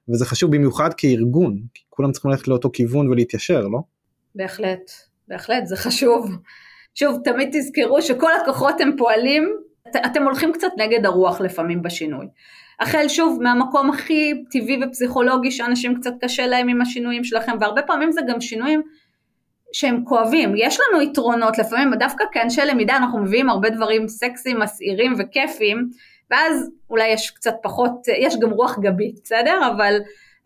וזה חשוב במיוחד כארגון, כי כולם צריכים ללכת לאותו כיוון ולהתיישר, לא? בהחלט, בהחלט, זה חשוב. שוב, תמיד תזכרו שכל הכוחות הם פועלים, אתם הולכים קצת נגד הרוח לפעמים בשינוי. החל שוב מהמקום הכי טבעי ופסיכולוגי שאנשים קצת קשה להם עם השינויים שלכם, והרבה פעמים זה גם שינויים שהם כואבים, יש לנו יתרונות לפעמים, דווקא כאנשי למידה אנחנו מביאים הרבה דברים סקסיים, מסעירים וכיפיים, ואז אולי יש קצת פחות, יש גם רוח גבית, בסדר? אבל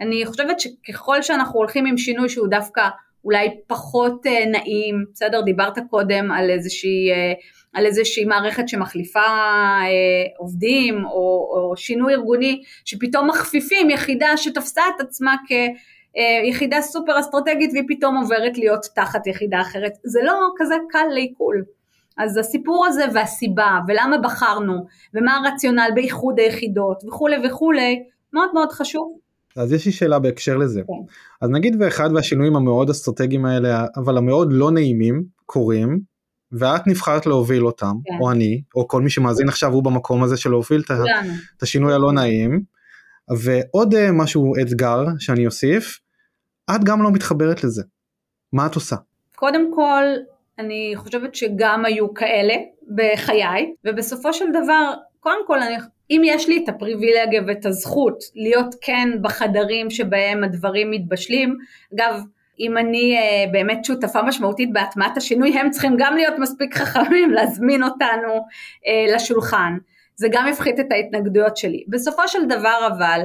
אני חושבת שככל שאנחנו הולכים עם שינוי שהוא דווקא אולי פחות אה, נעים, בסדר? דיברת קודם על איזושהי, אה, על איזושהי מערכת שמחליפה אה, עובדים, או, או שינוי ארגוני, שפתאום מכפיפים יחידה שתפסה את עצמה כ... אה, יחידה סופר אסטרטגית והיא פתאום עוברת להיות תחת יחידה אחרת, זה לא כזה קל לעיכול. אז הסיפור הזה והסיבה ולמה בחרנו ומה הרציונל באיחוד היחידות וכולי וכולי מאוד מאוד חשוב. אז יש לי שאלה בהקשר לזה. כן. אז נגיד ואחד והשינויים המאוד אסטרטגיים האלה אבל המאוד לא נעימים קורים ואת נבחרת להוביל אותם כן. או אני או כל מי שמאזין עכשיו הוא במקום הזה של להוביל את השינוי הלא נעים. ועוד אה, משהו אתגר שאני אוסיף, את גם לא מתחברת לזה. מה את עושה? קודם כל, אני חושבת שגם היו כאלה בחיי, ובסופו של דבר, קודם כל, אני, אם יש לי את הפריבילגיה ואת הזכות להיות כן בחדרים שבהם הדברים מתבשלים, אגב, אם אני uh, באמת שותפה משמעותית בהטמעת השינוי, הם צריכים גם להיות מספיק חכמים להזמין אותנו uh, לשולחן. זה גם יפחית את ההתנגדויות שלי. בסופו של דבר אבל,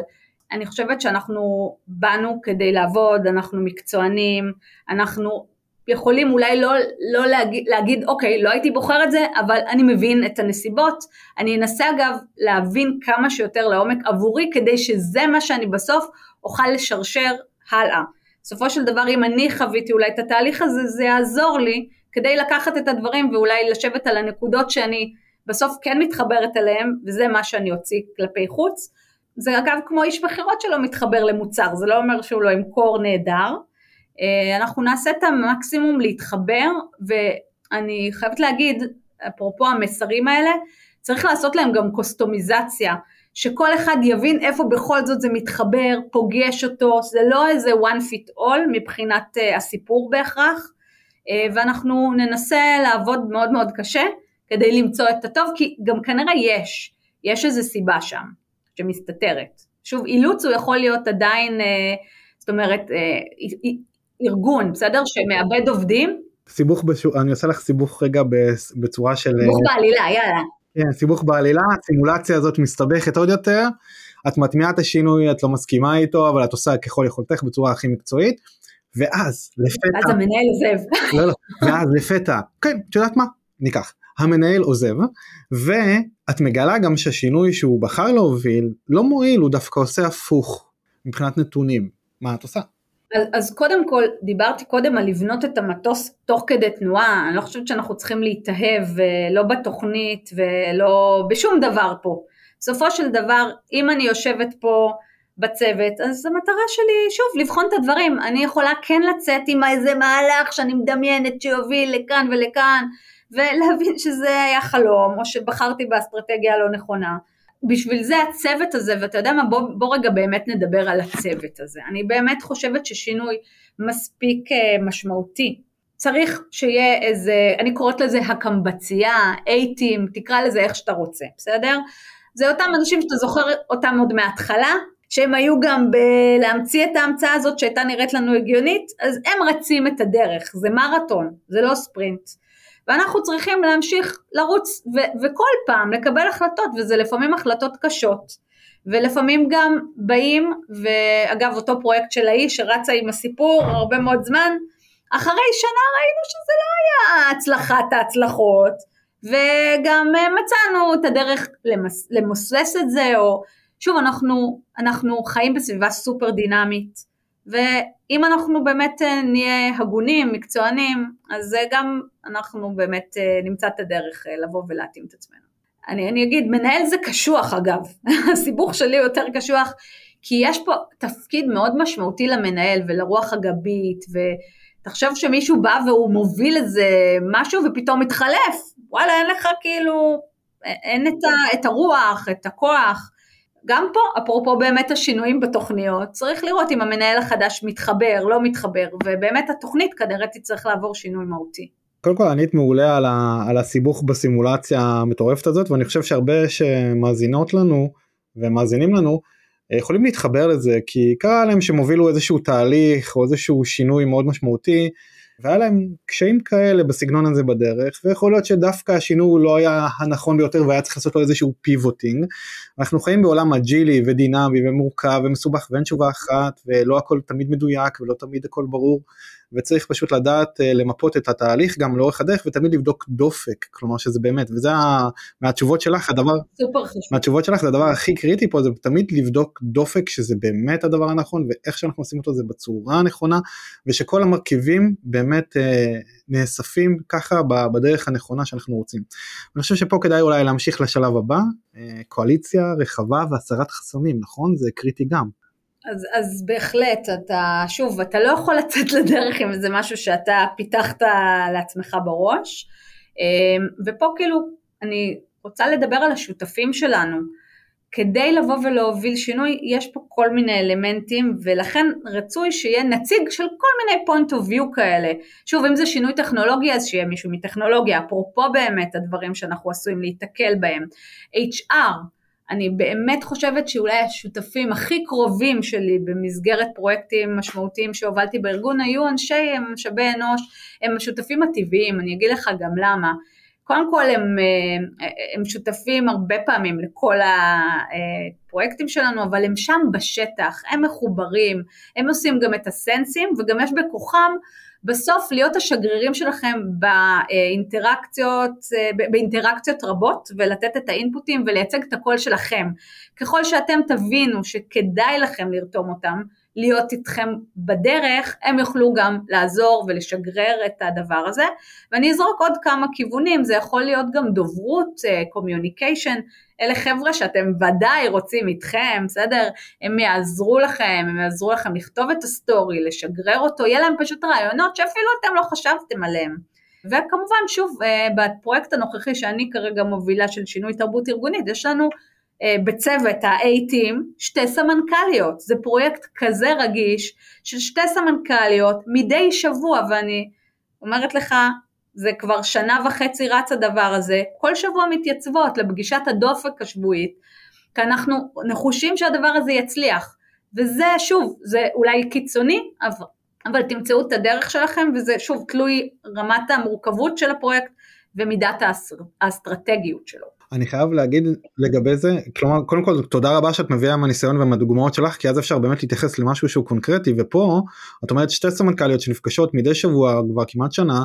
אני חושבת שאנחנו באנו כדי לעבוד, אנחנו מקצוענים, אנחנו יכולים אולי לא, לא להגיד, להגיד אוקיי לא הייתי בוחר את זה אבל אני מבין את הנסיבות, אני אנסה אגב להבין כמה שיותר לעומק עבורי כדי שזה מה שאני בסוף אוכל לשרשר הלאה. בסופו של דבר אם אני חוויתי אולי את התהליך הזה זה יעזור לי כדי לקחת את הדברים ואולי לשבת על הנקודות שאני בסוף כן מתחברת אליהם, וזה מה שאני אוציא כלפי חוץ. זה אגב כמו איש מכירות שלא מתחבר למוצר, זה לא אומר שהוא לא ימכור נהדר. אה, אנחנו נעשה את המקסימום להתחבר, ואני חייבת להגיד, אפרופו המסרים האלה, צריך לעשות להם גם קוסטומיזציה, שכל אחד יבין איפה בכל זאת זה מתחבר, פוגש אותו, זה לא איזה one fit all מבחינת uh, הסיפור בהכרח, uh, ואנחנו ננסה לעבוד מאוד מאוד קשה כדי למצוא את הטוב, כי גם כנראה יש, יש איזה סיבה שם שמסתתרת. שוב, אילוץ הוא יכול להיות עדיין, uh, זאת אומרת, uh, ארגון, בסדר? שמאבד עובדים. סיבוך, בשו... אני עושה לך סיבוך רגע בצורה של... סיבוך בעלילה, יאללה. כן, סיבוך בעלילה, הסימולציה הזאת מסתבכת עוד יותר, את מטמיעה את השינוי, את לא מסכימה איתו, אבל את עושה ככל יכולתך בצורה הכי מקצועית, ואז לפתע... אז המנהל עוזב. לא, לא, ואז לפתע, כן, את יודעת מה? ניקח. המנהל עוזב, ואת מגלה גם שהשינוי שהוא בחר להוביל לא מועיל, הוא דווקא עושה הפוך מבחינת נתונים. מה את עושה? אז, אז קודם כל, דיברתי קודם על לבנות את המטוס תוך כדי תנועה, אני לא חושבת שאנחנו צריכים להתאהב אה, לא בתוכנית ולא בשום דבר פה. בסופו של דבר, אם אני יושבת פה בצוות, אז המטרה שלי, שוב, לבחון את הדברים. אני יכולה כן לצאת עם איזה מהלך שאני מדמיינת שיוביל לכאן ולכאן, ולהבין שזה היה חלום, או שבחרתי באסטרטגיה הלא נכונה. בשביל זה הצוות הזה, ואתה יודע מה, בוא, בוא רגע באמת נדבר על הצוות הזה. אני באמת חושבת ששינוי מספיק uh, משמעותי. צריך שיהיה איזה, אני קוראת לזה הקמבצייה, אייטים, תקרא לזה איך שאתה רוצה, בסדר? זה אותם אנשים שאתה זוכר אותם עוד מההתחלה, שהם היו גם בלהמציא את ההמצאה הזאת שהייתה נראית לנו הגיונית, אז הם רצים את הדרך, זה מרתון, זה לא ספרינט. ואנחנו צריכים להמשיך לרוץ ו- וכל פעם לקבל החלטות וזה לפעמים החלטות קשות. ולפעמים גם באים ואגב אותו פרויקט של האיש שרצה עם הסיפור הרבה מאוד זמן אחרי שנה ראינו שזה לא היה הצלחת ההצלחות. וגם מצאנו את הדרך למס, למוסס את זה או שוב אנחנו, אנחנו חיים בסביבה סופר דינמית ואם אנחנו באמת אה, נהיה הגונים, מקצוענים, אז גם אנחנו באמת אה, נמצא את הדרך אה, לבוא ולהתאים את עצמנו. אני, אני אגיד, מנהל זה קשוח אגב, הסיבוך שלי יותר קשוח, כי יש פה תפקיד מאוד משמעותי למנהל ולרוח הגבית, ותחשוב שמישהו בא והוא מוביל איזה משהו ופתאום מתחלף, וואלה אין לך כאילו, אין את, ה, את הרוח, את הכוח, גם פה, אפרופו באמת השינויים בתוכניות, צריך לראות אם המנהל החדש מתחבר, לא מתחבר, ובאמת התוכנית כנראה תצטרך לעבור שינוי מהותי. קודם כל ענית מעולה על, ה, על הסיבוך בסימולציה המטורפת הזאת, ואני חושב שהרבה שמאזינות לנו ומאזינים לנו, יכולים להתחבר לזה, כי קרה להם שהם הובילו איזשהו תהליך או איזשהו שינוי מאוד משמעותי, והיה להם קשיים כאלה בסגנון הזה בדרך ויכול להיות שדווקא השינוי לא היה הנכון ביותר והיה צריך לעשות לו איזשהו pivoting. אנחנו חיים בעולם אג'ילי ודינמי ומורכב ומסובך ואין תשובה אחת ולא הכל תמיד מדויק ולא תמיד הכל ברור וצריך פשוט לדעת אה, למפות את התהליך גם לאורך הדרך ותמיד לבדוק דופק כלומר שזה באמת וזה מהתשובות שלך הדבר מהתשובות שלך זה הדבר הכי קריטי פה זה תמיד לבדוק דופק שזה באמת הדבר הנכון ואיך שאנחנו עושים אותו זה בצורה הנכונה ושכל המרכיבים באמת אה, נאספים ככה בדרך הנכונה שאנחנו רוצים. אני חושב שפה כדאי אולי להמשיך לשלב הבא אה, קואליציה רחבה והסרת חסמים נכון זה קריטי גם. אז, אז בהחלט, אתה, שוב, אתה לא יכול לצאת לדרך עם איזה משהו שאתה פיתחת לעצמך בראש, אמ, ופה כאילו, אני רוצה לדבר על השותפים שלנו. כדי לבוא ולהוביל שינוי, יש פה כל מיני אלמנטים, ולכן רצוי שיהיה נציג של כל מיני point of view כאלה. שוב, אם זה שינוי טכנולוגי, אז שיהיה מישהו מטכנולוגיה, אפרופו באמת הדברים שאנחנו עשויים להיתקל בהם. HR, אני באמת חושבת שאולי השותפים הכי קרובים שלי במסגרת פרויקטים משמעותיים שהובלתי בארגון היו אנשי משאבי אנוש, הם השותפים הטבעיים, אני אגיד לך גם למה. קודם כל הם, הם שותפים הרבה פעמים לכל הפרויקטים שלנו, אבל הם שם בשטח, הם מחוברים, הם עושים גם את הסנסים וגם יש בכוחם בסוף להיות השגרירים שלכם באינטראקציות, באינטראקציות רבות ולתת את האינפוטים ולייצג את הקול שלכם. ככל שאתם תבינו שכדאי לכם לרתום אותם, להיות איתכם בדרך, הם יוכלו גם לעזור ולשגרר את הדבר הזה. ואני אזרוק עוד כמה כיוונים, זה יכול להיות גם דוברות, communication, אה, אלה חבר'ה שאתם ודאי רוצים איתכם, בסדר? הם יעזרו לכם, הם יעזרו לכם לכתוב את ה story, לשגרר אותו, יהיה להם פשוט רעיונות שאפילו אתם לא חשבתם עליהם. וכמובן שוב אה, בפרויקט הנוכחי שאני כרגע מובילה של שינוי תרבות ארגונית יש לנו בצוות ה-A-Team שתי סמנכ"ליות, זה פרויקט כזה רגיש של שתי סמנכ"ליות מדי שבוע ואני אומרת לך זה כבר שנה וחצי רץ הדבר הזה, כל שבוע מתייצבות לפגישת הדופק השבועית כי אנחנו נחושים שהדבר הזה יצליח. וזה שוב, זה אולי קיצוני, אבל אבל תמצאו את הדרך שלכם וזה שוב תלוי רמת המורכבות של הפרויקט ומידת האסטרטגיות שלו. אני חייב להגיד לגבי זה כלומר קודם כל תודה רבה שאת מביאה מהניסיון ומהדוגמאות שלך כי אז אפשר באמת להתייחס למשהו שהוא קונקרטי ופה את אומרת שתי סמנכ"ליות שנפגשות מדי שבוע כבר כמעט שנה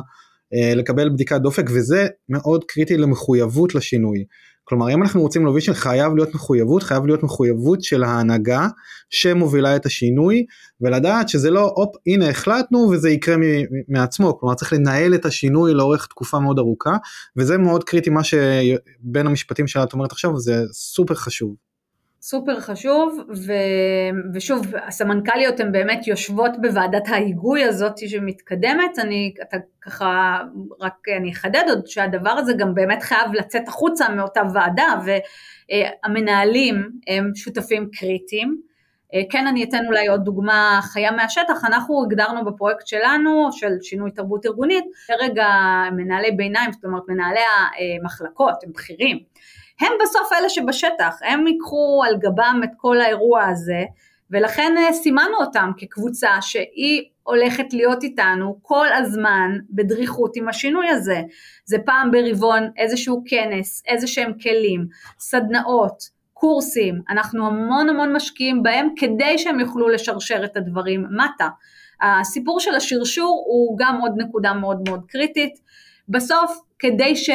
אה, לקבל בדיקת דופק וזה מאוד קריטי למחויבות לשינוי. כלומר אם אנחנו רוצים להוביל שחייב להיות מחויבות חייב להיות מחויבות של ההנהגה שמובילה את השינוי ולדעת שזה לא הופ הנה החלטנו וזה יקרה מעצמו כלומר צריך לנהל את השינוי לאורך תקופה מאוד ארוכה וזה מאוד קריטי מה שבין המשפטים שאת אומרת עכשיו זה סופר חשוב. סופר חשוב, ו... ושוב, הסמנכ"ליות הן באמת יושבות בוועדת ההיגוי הזאת שמתקדמת, אני אתה ככה, רק אני אחדד עוד שהדבר הזה גם באמת חייב לצאת החוצה מאותה ועדה, והמנהלים הם שותפים קריטיים. כן אני אתן אולי עוד דוגמה חיה מהשטח, אנחנו הגדרנו בפרויקט שלנו של שינוי תרבות ארגונית, כרגע מנהלי ביניים, זאת אומרת מנהלי המחלקות, הם בכירים, הם בסוף אלה שבשטח, הם ייקחו על גבם את כל האירוע הזה, ולכן אה, סימנו אותם כקבוצה שהיא הולכת להיות איתנו כל הזמן בדריכות עם השינוי הזה. זה פעם ברבעון איזשהו כנס, איזה שהם כלים, סדנאות, קורסים, אנחנו המון המון משקיעים בהם כדי שהם יוכלו לשרשר את הדברים מטה. הסיפור של השרשור הוא גם עוד נקודה מאוד מאוד קריטית. בסוף, כדי ש...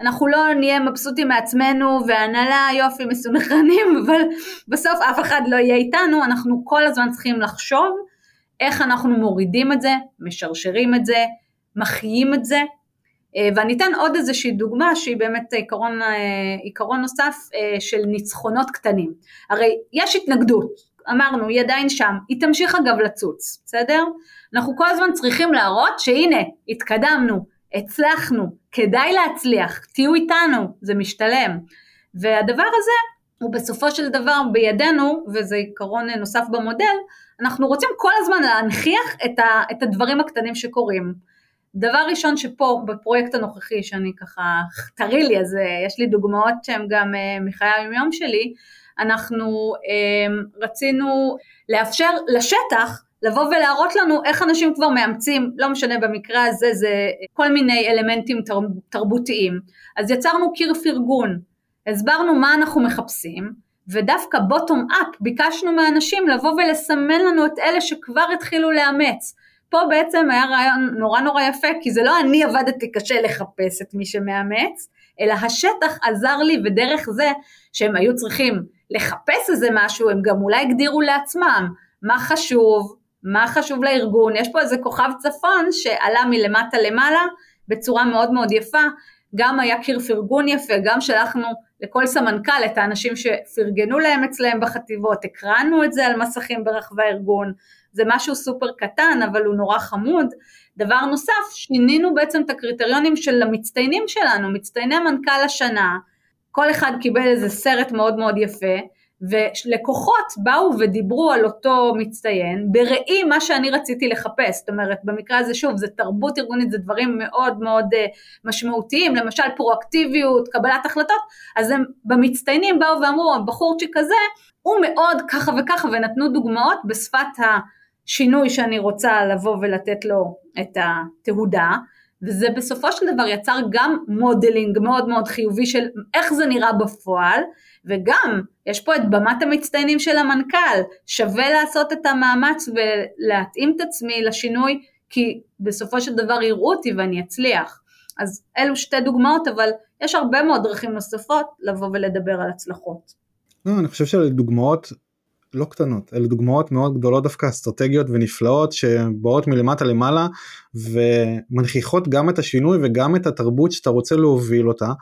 אנחנו לא נהיה מבסוטים מעצמנו והנהלה יופי מסונכרנים אבל בסוף אף אחד לא יהיה איתנו. אנחנו כל הזמן צריכים לחשוב איך אנחנו מורידים את זה, משרשרים את זה, מחיים את זה. אה, ואני אתן עוד איזושהי דוגמה שהיא באמת עיקרון, אה, עיקרון נוסף אה, של ניצחונות קטנים. הרי יש התנגדות. אמרנו היא עדיין שם, היא תמשיך אגב לצוץ, בסדר? אנחנו כל הזמן צריכים להראות שהנה התקדמנו, הצלחנו, כדאי להצליח, תהיו איתנו, זה משתלם. והדבר הזה הוא בסופו של דבר בידינו, וזה עיקרון נוסף במודל, אנחנו רוצים כל הזמן להנכיח את, ה, את הדברים הקטנים שקורים. דבר ראשון שפה בפרויקט הנוכחי שאני ככה טרי לי אז אה, יש לי דוגמאות שהן גם אה, מחיי היומיום שלי אנחנו אה, רצינו לאפשר לשטח לבוא ולהראות לנו איך אנשים כבר מאמצים, לא משנה במקרה הזה זה כל מיני אלמנטים תרבותיים. אז יצרנו קיר פרגון, הסברנו מה אנחנו מחפשים, ודווקא בוטום אפ ביקשנו מאנשים לבוא ולסמן לנו את אלה שכבר התחילו לאמץ. פה בעצם היה רעיון נורא נורא יפה, כי זה לא אני עבדתי קשה לחפש את מי שמאמץ, אלא השטח עזר לי ודרך זה שהם היו צריכים לחפש איזה משהו, הם גם אולי הגדירו לעצמם מה חשוב, מה חשוב לארגון, יש פה איזה כוכב צפון שעלה מלמטה למעלה בצורה מאוד מאוד יפה, גם היה קיר פרגון יפה, גם שלחנו לכל סמנכ"ל את האנשים שפרגנו להם אצלם בחטיבות, הקרנו את זה על מסכים ברחבי הארגון, זה משהו סופר קטן אבל הוא נורא חמוד. דבר נוסף, שינינו בעצם את הקריטריונים של המצטיינים שלנו, מצטייני מנכ"ל השנה, כל אחד קיבל איזה סרט מאוד מאוד יפה, ולקוחות באו ודיברו על אותו מצטיין בראי מה שאני רציתי לחפש, זאת אומרת במקרה הזה שוב זה תרבות ארגונית, זה דברים מאוד מאוד uh, משמעותיים, למשל פרואקטיביות, קבלת החלטות, אז הם במצטיינים באו ואמרו הבחורצ'יק הזה הוא מאוד ככה וככה ונתנו דוגמאות בשפת השינוי שאני רוצה לבוא ולתת לו את התהודה וזה בסופו של דבר יצר גם modeling מאוד מאוד חיובי של איך זה נראה בפועל וגם יש פה את במת המצטיינים של המנכ"ל, שווה לעשות את המאמץ ולהתאים את עצמי לשינוי כי בסופו של דבר יראו אותי ואני אצליח. אז אלו שתי דוגמאות אבל יש הרבה מאוד דרכים נוספות לבוא ולדבר על הצלחות. לא, אני חושב שאלה לא קטנות אלה דוגמאות מאוד גדולות דווקא אסטרטגיות ונפלאות שבאות מלמטה למעלה ומנכיחות גם את השינוי וגם את התרבות שאתה רוצה להוביל אותה.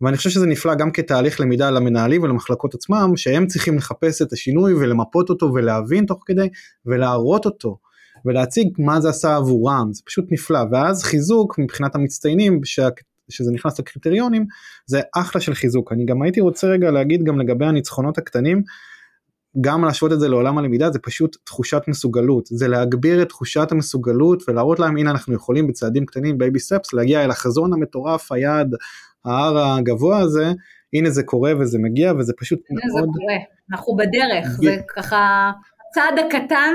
ואני חושב שזה נפלא גם כתהליך למידה למנהלים ולמחלקות עצמם שהם צריכים לחפש את השינוי ולמפות אותו ולהבין תוך כדי ולהראות אותו ולהציג מה זה עשה עבורם. זה פשוט נפלא. ואז חיזוק מבחינת המצטיינים שה... שזה נכנס לקריטריונים זה אחלה של חיזוק. אני גם הייתי רוצה רגע להגיד גם לגבי הניצחונות הקטנים גם להשוות את זה לעולם הלמידה זה פשוט תחושת מסוגלות. זה להגביר את תחושת המסוגלות ולהראות להם הנה אנחנו יכולים בצעדים קטנים baby steps להגיע אל החזון המטורף היעד ההר הגבוה הזה. הנה זה קורה וזה מגיע וזה פשוט הנה מאוד... זה קורה. אנחנו בדרך. ב... זה ככה הצעד הקטן.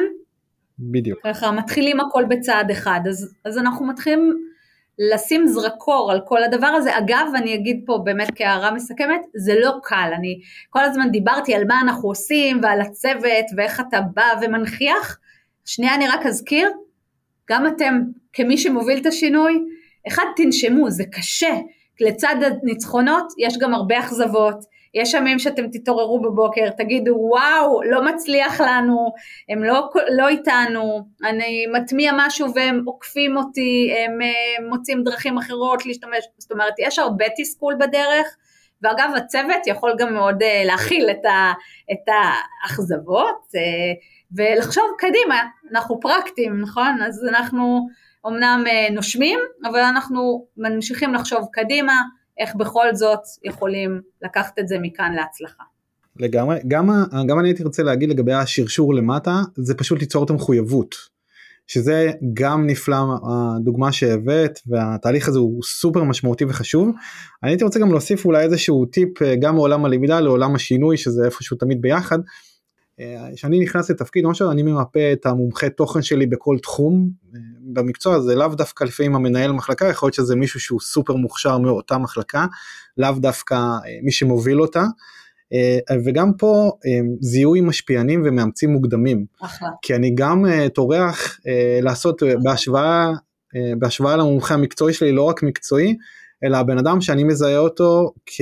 בדיוק. ככה מתחילים הכל בצעד אחד. אז, אז אנחנו מתחילים לשים זרקור על כל הדבר הזה. אגב, אני אגיד פה באמת כהערה מסכמת, זה לא קל. אני כל הזמן דיברתי על מה אנחנו עושים ועל הצוות ואיך אתה בא ומנכיח. שנייה אני רק אזכיר, גם אתם כמי שמוביל את השינוי, אחד תנשמו, זה קשה. לצד הניצחונות יש גם הרבה אכזבות, יש ימים שאתם תתעוררו בבוקר, תגידו וואו, לא מצליח לנו, הם לא, לא איתנו, אני מטמיע משהו והם עוקפים אותי, הם אה, מוצאים דרכים אחרות להשתמש, זאת אומרת, יש הרבה תסכול בדרך, ואגב, הצוות יכול גם מאוד אה, להכיל את, ה, את האכזבות, אה, ולחשוב קדימה, אנחנו פרקטיים, נכון? אז אנחנו אמנם נושמים, אבל אנחנו ממשיכים לחשוב קדימה, איך בכל זאת יכולים לקחת את זה מכאן להצלחה. לגמרי, גם, גם אני הייתי רוצה להגיד לגבי השרשור למטה, זה פשוט ליצור את המחויבות, שזה גם נפלא הדוגמה שהבאת והתהליך הזה הוא סופר משמעותי וחשוב. אני הייתי רוצה גם להוסיף אולי איזשהו טיפ אה, גם מעולם הלמידה לעולם השינוי שזה איפשהו תמיד ביחד. אה, כשאני נכנס לתפקיד, למשל אני ממפה את המומחה תוכן שלי בכל תחום אה, במקצוע, זה לאו דווקא לפעמים המנהל מחלקה, יכול להיות שזה מישהו שהוא סופר מוכשר מאותה מחלקה, לאו דווקא אה, מי שמוביל אותה. וגם פה זיהוי משפיענים ומאמצים מוקדמים. אחלה. כי אני גם טורח לעשות בהשוואה, בהשוואה למומחה המקצועי שלי, לא רק מקצועי, אלא הבן אדם שאני מזהה אותו כ...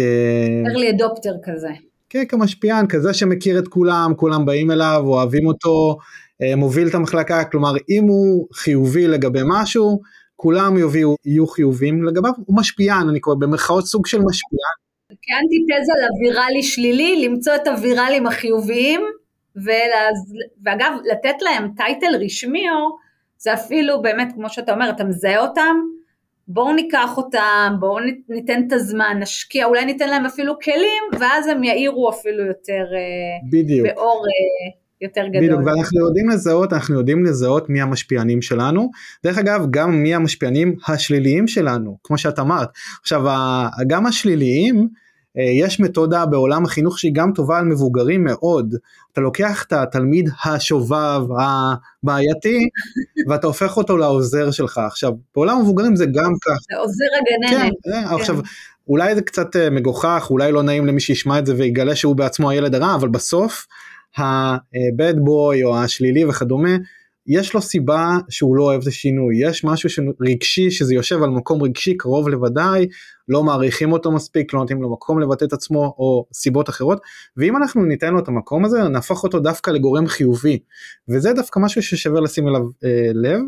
early adopter כזה. כן, כמשפיען, כזה שמכיר את כולם, כולם באים אליו, אוהבים אותו, אה, מוביל את המחלקה, כלומר אם הוא חיובי לגבי משהו, כולם יוביאו, יהיו חיובים לגביו, הוא משפיען, אני קורא במרכאות סוג של משפיען. כאנטיתזה לוויראלי שלילי, למצוא את הוויראלים החיוביים, ולאז, ואגב, לתת להם טייטל רשמי, או זה אפילו באמת, כמו שאתה אומר, אתה מזהה אותם, בואו ניקח אותם, בואו ניתן את הזמן, נשקיע, אולי ניתן להם אפילו כלים, ואז הם יאירו אפילו יותר, אה, בדיוק. באור אה, יותר גדול. בדיוק, ואנחנו יודעים לזהות, אנחנו יודעים לזהות מי המשפיענים שלנו. דרך אגב, גם מי המשפיענים השליליים שלנו, כמו שאת אמרת. עכשיו, גם השליליים, אה, יש מתודה בעולם החינוך שהיא גם טובה על מבוגרים מאוד. אתה לוקח את התלמיד השובב, הבעייתי, ואתה הופך אותו לעוזר שלך. עכשיו, בעולם המבוגרים זה גם כך. זה עוזר הגננת. כן, כן. עכשיו, אולי זה קצת אה, מגוחך, אולי לא נעים למי שישמע את זה ויגלה שהוא בעצמו הילד הרע, אבל בסוף, ה-bad boy או השלילי וכדומה, יש לו סיבה שהוא לא אוהב את השינוי, יש משהו רגשי שזה יושב על מקום רגשי קרוב לוודאי, לא מעריכים אותו מספיק, לא נותנים לו מקום לבטא את עצמו או סיבות אחרות, ואם אנחנו ניתן לו את המקום הזה נהפוך אותו דווקא לגורם חיובי, וזה דווקא משהו ששווה לשים אליו אה, לב.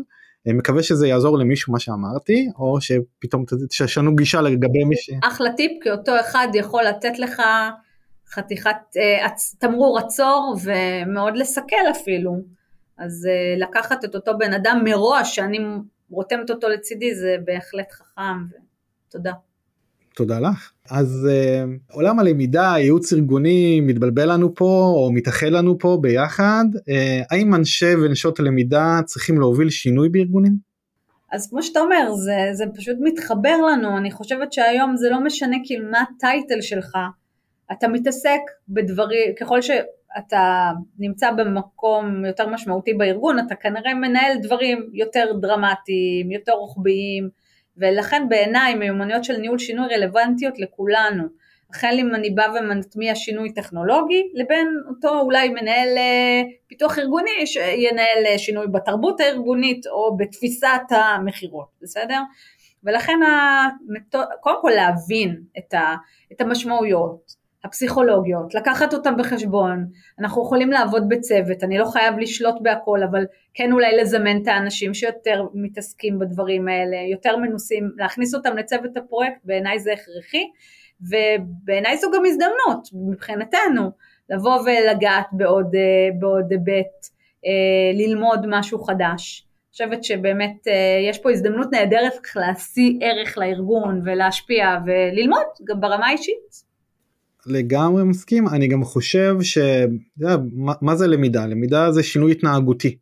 אני אה, מקווה שזה יעזור למישהו מה שאמרתי, או שפתאום תשנו גישה לגבי מי ש... אחלה טיפ, כי אותו אחד יכול לתת לך חתיכת אה, תמרור עצור ומאוד לסכל אפילו. אז uh, לקחת את אותו בן אדם מראש, שאני רותמת אותו לצידי, זה בהחלט חכם, ותודה. תודה לך. אז uh, עולם הלמידה, ייעוץ ארגוני מתבלבל לנו פה, או מתאחד לנו פה ביחד. Uh, האם אנשי ונשות הלמידה צריכים להוביל שינוי בארגונים? אז כמו שאתה אומר, זה, זה פשוט מתחבר לנו, אני חושבת שהיום זה לא משנה כאילו מה הטייטל שלך, אתה מתעסק בדברים, ככל ש... אתה נמצא במקום יותר משמעותי בארגון, אתה כנראה מנהל דברים יותר דרמטיים, יותר רוחביים, ולכן בעיניי מיומנויות של ניהול שינוי רלוונטיות לכולנו. החל אם אני באה ומטמיע שינוי טכנולוגי, לבין אותו אולי מנהל אה, פיתוח ארגוני שינהל אה, שינוי בתרבות הארגונית או בתפיסת המכירות, בסדר? ולכן קודם כל להבין את המשמעויות, הפסיכולוגיות, לקחת אותם בחשבון, אנחנו יכולים לעבוד בצוות, אני לא חייב לשלוט בהכל, אבל כן אולי לזמן את האנשים שיותר מתעסקים בדברים האלה, יותר מנוסים, להכניס אותם לצוות הפרויקט, בעיניי זה הכרחי, ובעיניי זו גם הזדמנות מבחינתנו, לבוא ולגעת בעוד, בעוד היבט, אה, ללמוד משהו חדש. חושבת שבאמת אה, יש פה הזדמנות נהדרת להשיא ערך לארגון ולהשפיע וללמוד גם ברמה האישית. לגמרי מסכים. אני גם חושב ש... מה, מה זה למידה? למידה זה שינוי התנהגותי.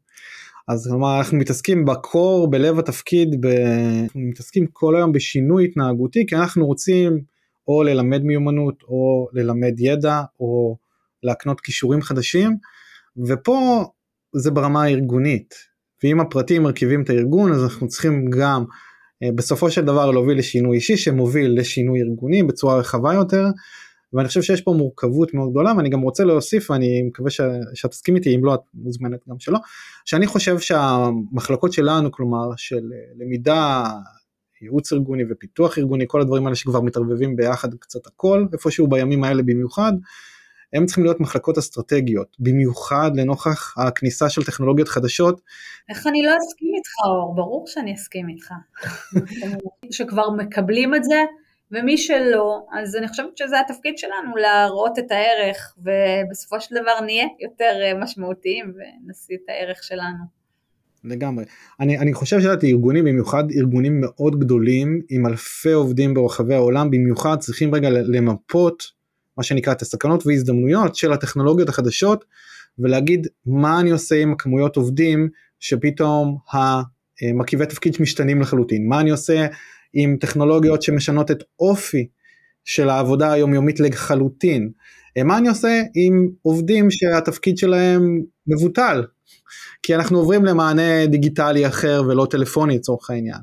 אז כלומר אנחנו מתעסקים בקור בלב התפקיד ב... אנחנו מתעסקים כל היום בשינוי התנהגותי כי אנחנו רוצים או ללמד מיומנות או ללמד ידע או להקנות כישורים חדשים. ופה זה ברמה הארגונית. ואם הפרטים מרכיבים את הארגון אז אנחנו צריכים גם אה, בסופו של דבר להוביל לשינוי אישי שמוביל לשינוי ארגוני בצורה רחבה יותר ואני חושב שיש פה מורכבות מאוד גדולה ואני גם רוצה להוסיף ואני מקווה ש... שאת תסכים איתי אם לא את מוזמנת גם שלא שאני חושב שהמחלקות שלנו כלומר של אה, למידה ייעוץ ארגוני ופיתוח ארגוני כל הדברים האלה שכבר מתערבבים ביחד קצת הכל איפשהו בימים האלה במיוחד הם צריכים להיות מחלקות אסטרטגיות במיוחד לנוכח הכניסה של טכנולוגיות חדשות. איך אני לא אסכים איתך אור? ברור שאני אסכים איתך. שכבר מקבלים את זה ומי שלא, אז אני חושבת שזה התפקיד שלנו להראות את הערך, ובסופו של דבר נהיה יותר אה, משמעותיים ונשיא את הערך שלנו. לגמרי. אני, אני חושב שאת ארגונים, במיוחד ארגונים מאוד גדולים, עם אלפי עובדים ברחבי העולם, במיוחד צריכים רגע למפות, מה שנקרא, את הסכנות והזדמנויות של הטכנולוגיות החדשות, ולהגיד מה אני עושה עם הכמויות עובדים שפתאום המרכיבי תפקיד משתנים לחלוטין, מה אני עושה עם טכנולוגיות שמשנות את אופי של העבודה היומיומית לחלוטין. אה, מה אני עושה עם עובדים שהתפקיד שלהם מבוטל, כי אנחנו עוברים למענה דיגיטלי אחר ולא טלפוני לצורך העניין.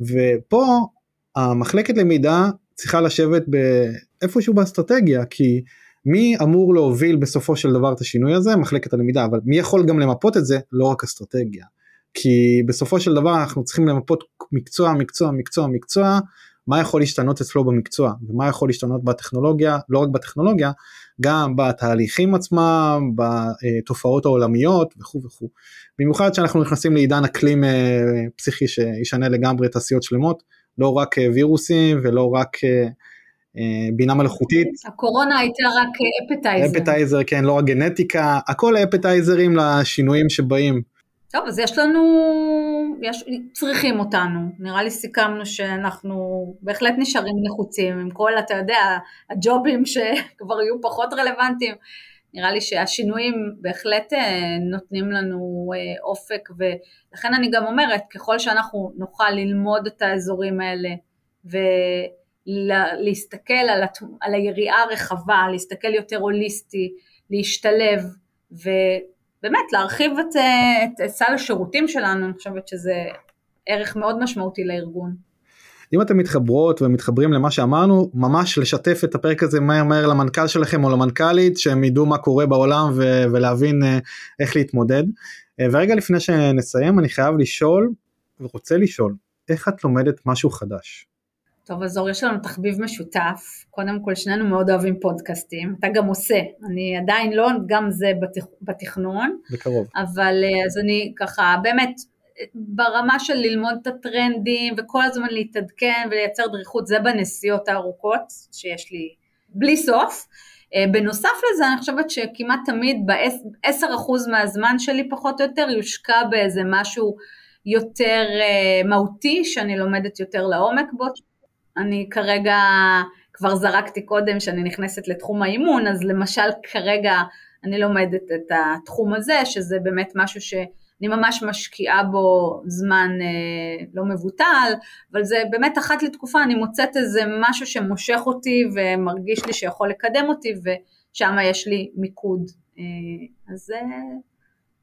ופה המחלקת למידה צריכה לשבת איפשהו באסטרטגיה, כי מי אמור להוביל בסופו של דבר את השינוי הזה? מחלקת הלמידה, אבל מי יכול גם למפות את זה? לא רק אסטרטגיה. כי בסופו של דבר אנחנו צריכים למפות מקצוע, מקצוע, מקצוע, מקצוע, מה יכול להשתנות אצלו במקצוע, ומה יכול להשתנות בטכנולוגיה, לא רק בטכנולוגיה, גם בתהליכים עצמם, בתופעות העולמיות וכו' וכו'. במיוחד שאנחנו נכנסים לעידן אקלים אה, פסיכי שישנה לגמרי תעשיות שלמות, לא רק אה, וירוסים ולא רק אה, בינה מלאכותית. הקורונה הייתה רק אפטייזר. אפטייזר, כן, לא רק גנטיקה, הכל אפטייזרים לשינויים שבאים. טוב, אז יש לנו, יש, צריכים אותנו, נראה לי סיכמנו שאנחנו בהחלט נשארים נחוצים עם כל, אתה יודע, הג'ובים שכבר יהיו פחות רלוונטיים, נראה לי שהשינויים בהחלט אה, נותנים לנו אה, אופק ולכן אני גם אומרת, ככל שאנחנו נוכל ללמוד את האזורים האלה ולהסתכל על, הת... על היריעה הרחבה, להסתכל יותר הוליסטי, להשתלב ו... באמת להרחיב את, את, את סל השירותים שלנו, אני חושבת שזה ערך מאוד משמעותי לארגון. אם אתם מתחברות ומתחברים למה שאמרנו, ממש לשתף את הפרק הזה מהר מהר למנכ"ל שלכם או למנכ"לית, שהם ידעו מה קורה בעולם ו- ולהבין uh, איך להתמודד. Uh, ורגע לפני שנסיים, אני חייב לשאול, ורוצה לשאול, איך את לומדת משהו חדש? טוב, אז אור, יש לנו תחביב משותף. קודם כל, שנינו מאוד אוהבים פודקאסטים. אתה גם עושה. אני עדיין לא, גם זה בתכ... בתכנון. בקרוב. אבל אה, אז אני ככה, באמת, ברמה של ללמוד את הטרנדים וכל הזמן להתעדכן ולייצר דריכות, זה בנסיעות הארוכות שיש לי בלי סוף. אה, בנוסף לזה, אני חושבת שכמעט תמיד ב-10% מהזמן שלי פחות או יותר יושקע באיזה משהו יותר uh, מהותי, שאני לומדת יותר לעומק בו, אני כרגע, כבר זרקתי קודם שאני נכנסת לתחום האימון, אז למשל כרגע אני לומדת את התחום הזה, שזה באמת משהו שאני ממש משקיעה בו זמן אה, לא מבוטל, אבל זה באמת אחת לתקופה אני מוצאת איזה משהו שמושך אותי ומרגיש לי שיכול לקדם אותי ושם יש לי מיקוד. אה, אז אה,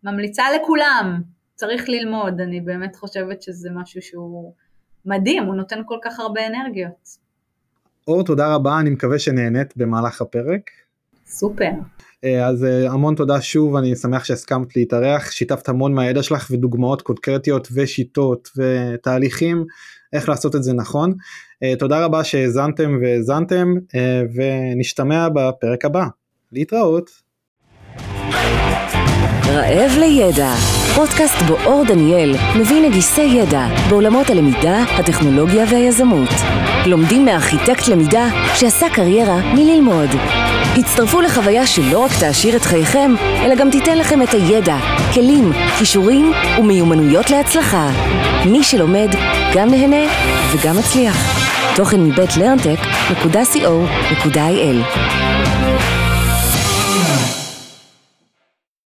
ממליצה לכולם, צריך ללמוד, אני באמת חושבת שזה משהו שהוא מדהים, הוא נותן כל כך הרבה אנרגיות. אור, תודה רבה, אני מקווה שנהנית במהלך הפרק. סופר. אה, אז אה, המון תודה שוב, אני שמח שהסכמת להתארח, שיתפת המון מהידע שלך ודוגמאות קונקרטיות ושיטות ותהליכים איך לעשות את זה נכון. אה, תודה רבה שהאזנתם והאזנתם ונשתמע בפרק הבא. להתראות. רעב לידע, פודקאסט בו אור דניאל מביא נגיסי ידע בעולמות הלמידה, הטכנולוגיה והיזמות. לומדים מארכיטקט למידה שעשה קריירה מללמוד. הצטרפו לחוויה שלא רק תעשיר את חייכם, אלא גם תיתן לכם את הידע, כלים, כישורים ומיומנויות להצלחה. מי שלומד, גם נהנה וגם מצליח. תוכן מבית לרנטק.co.il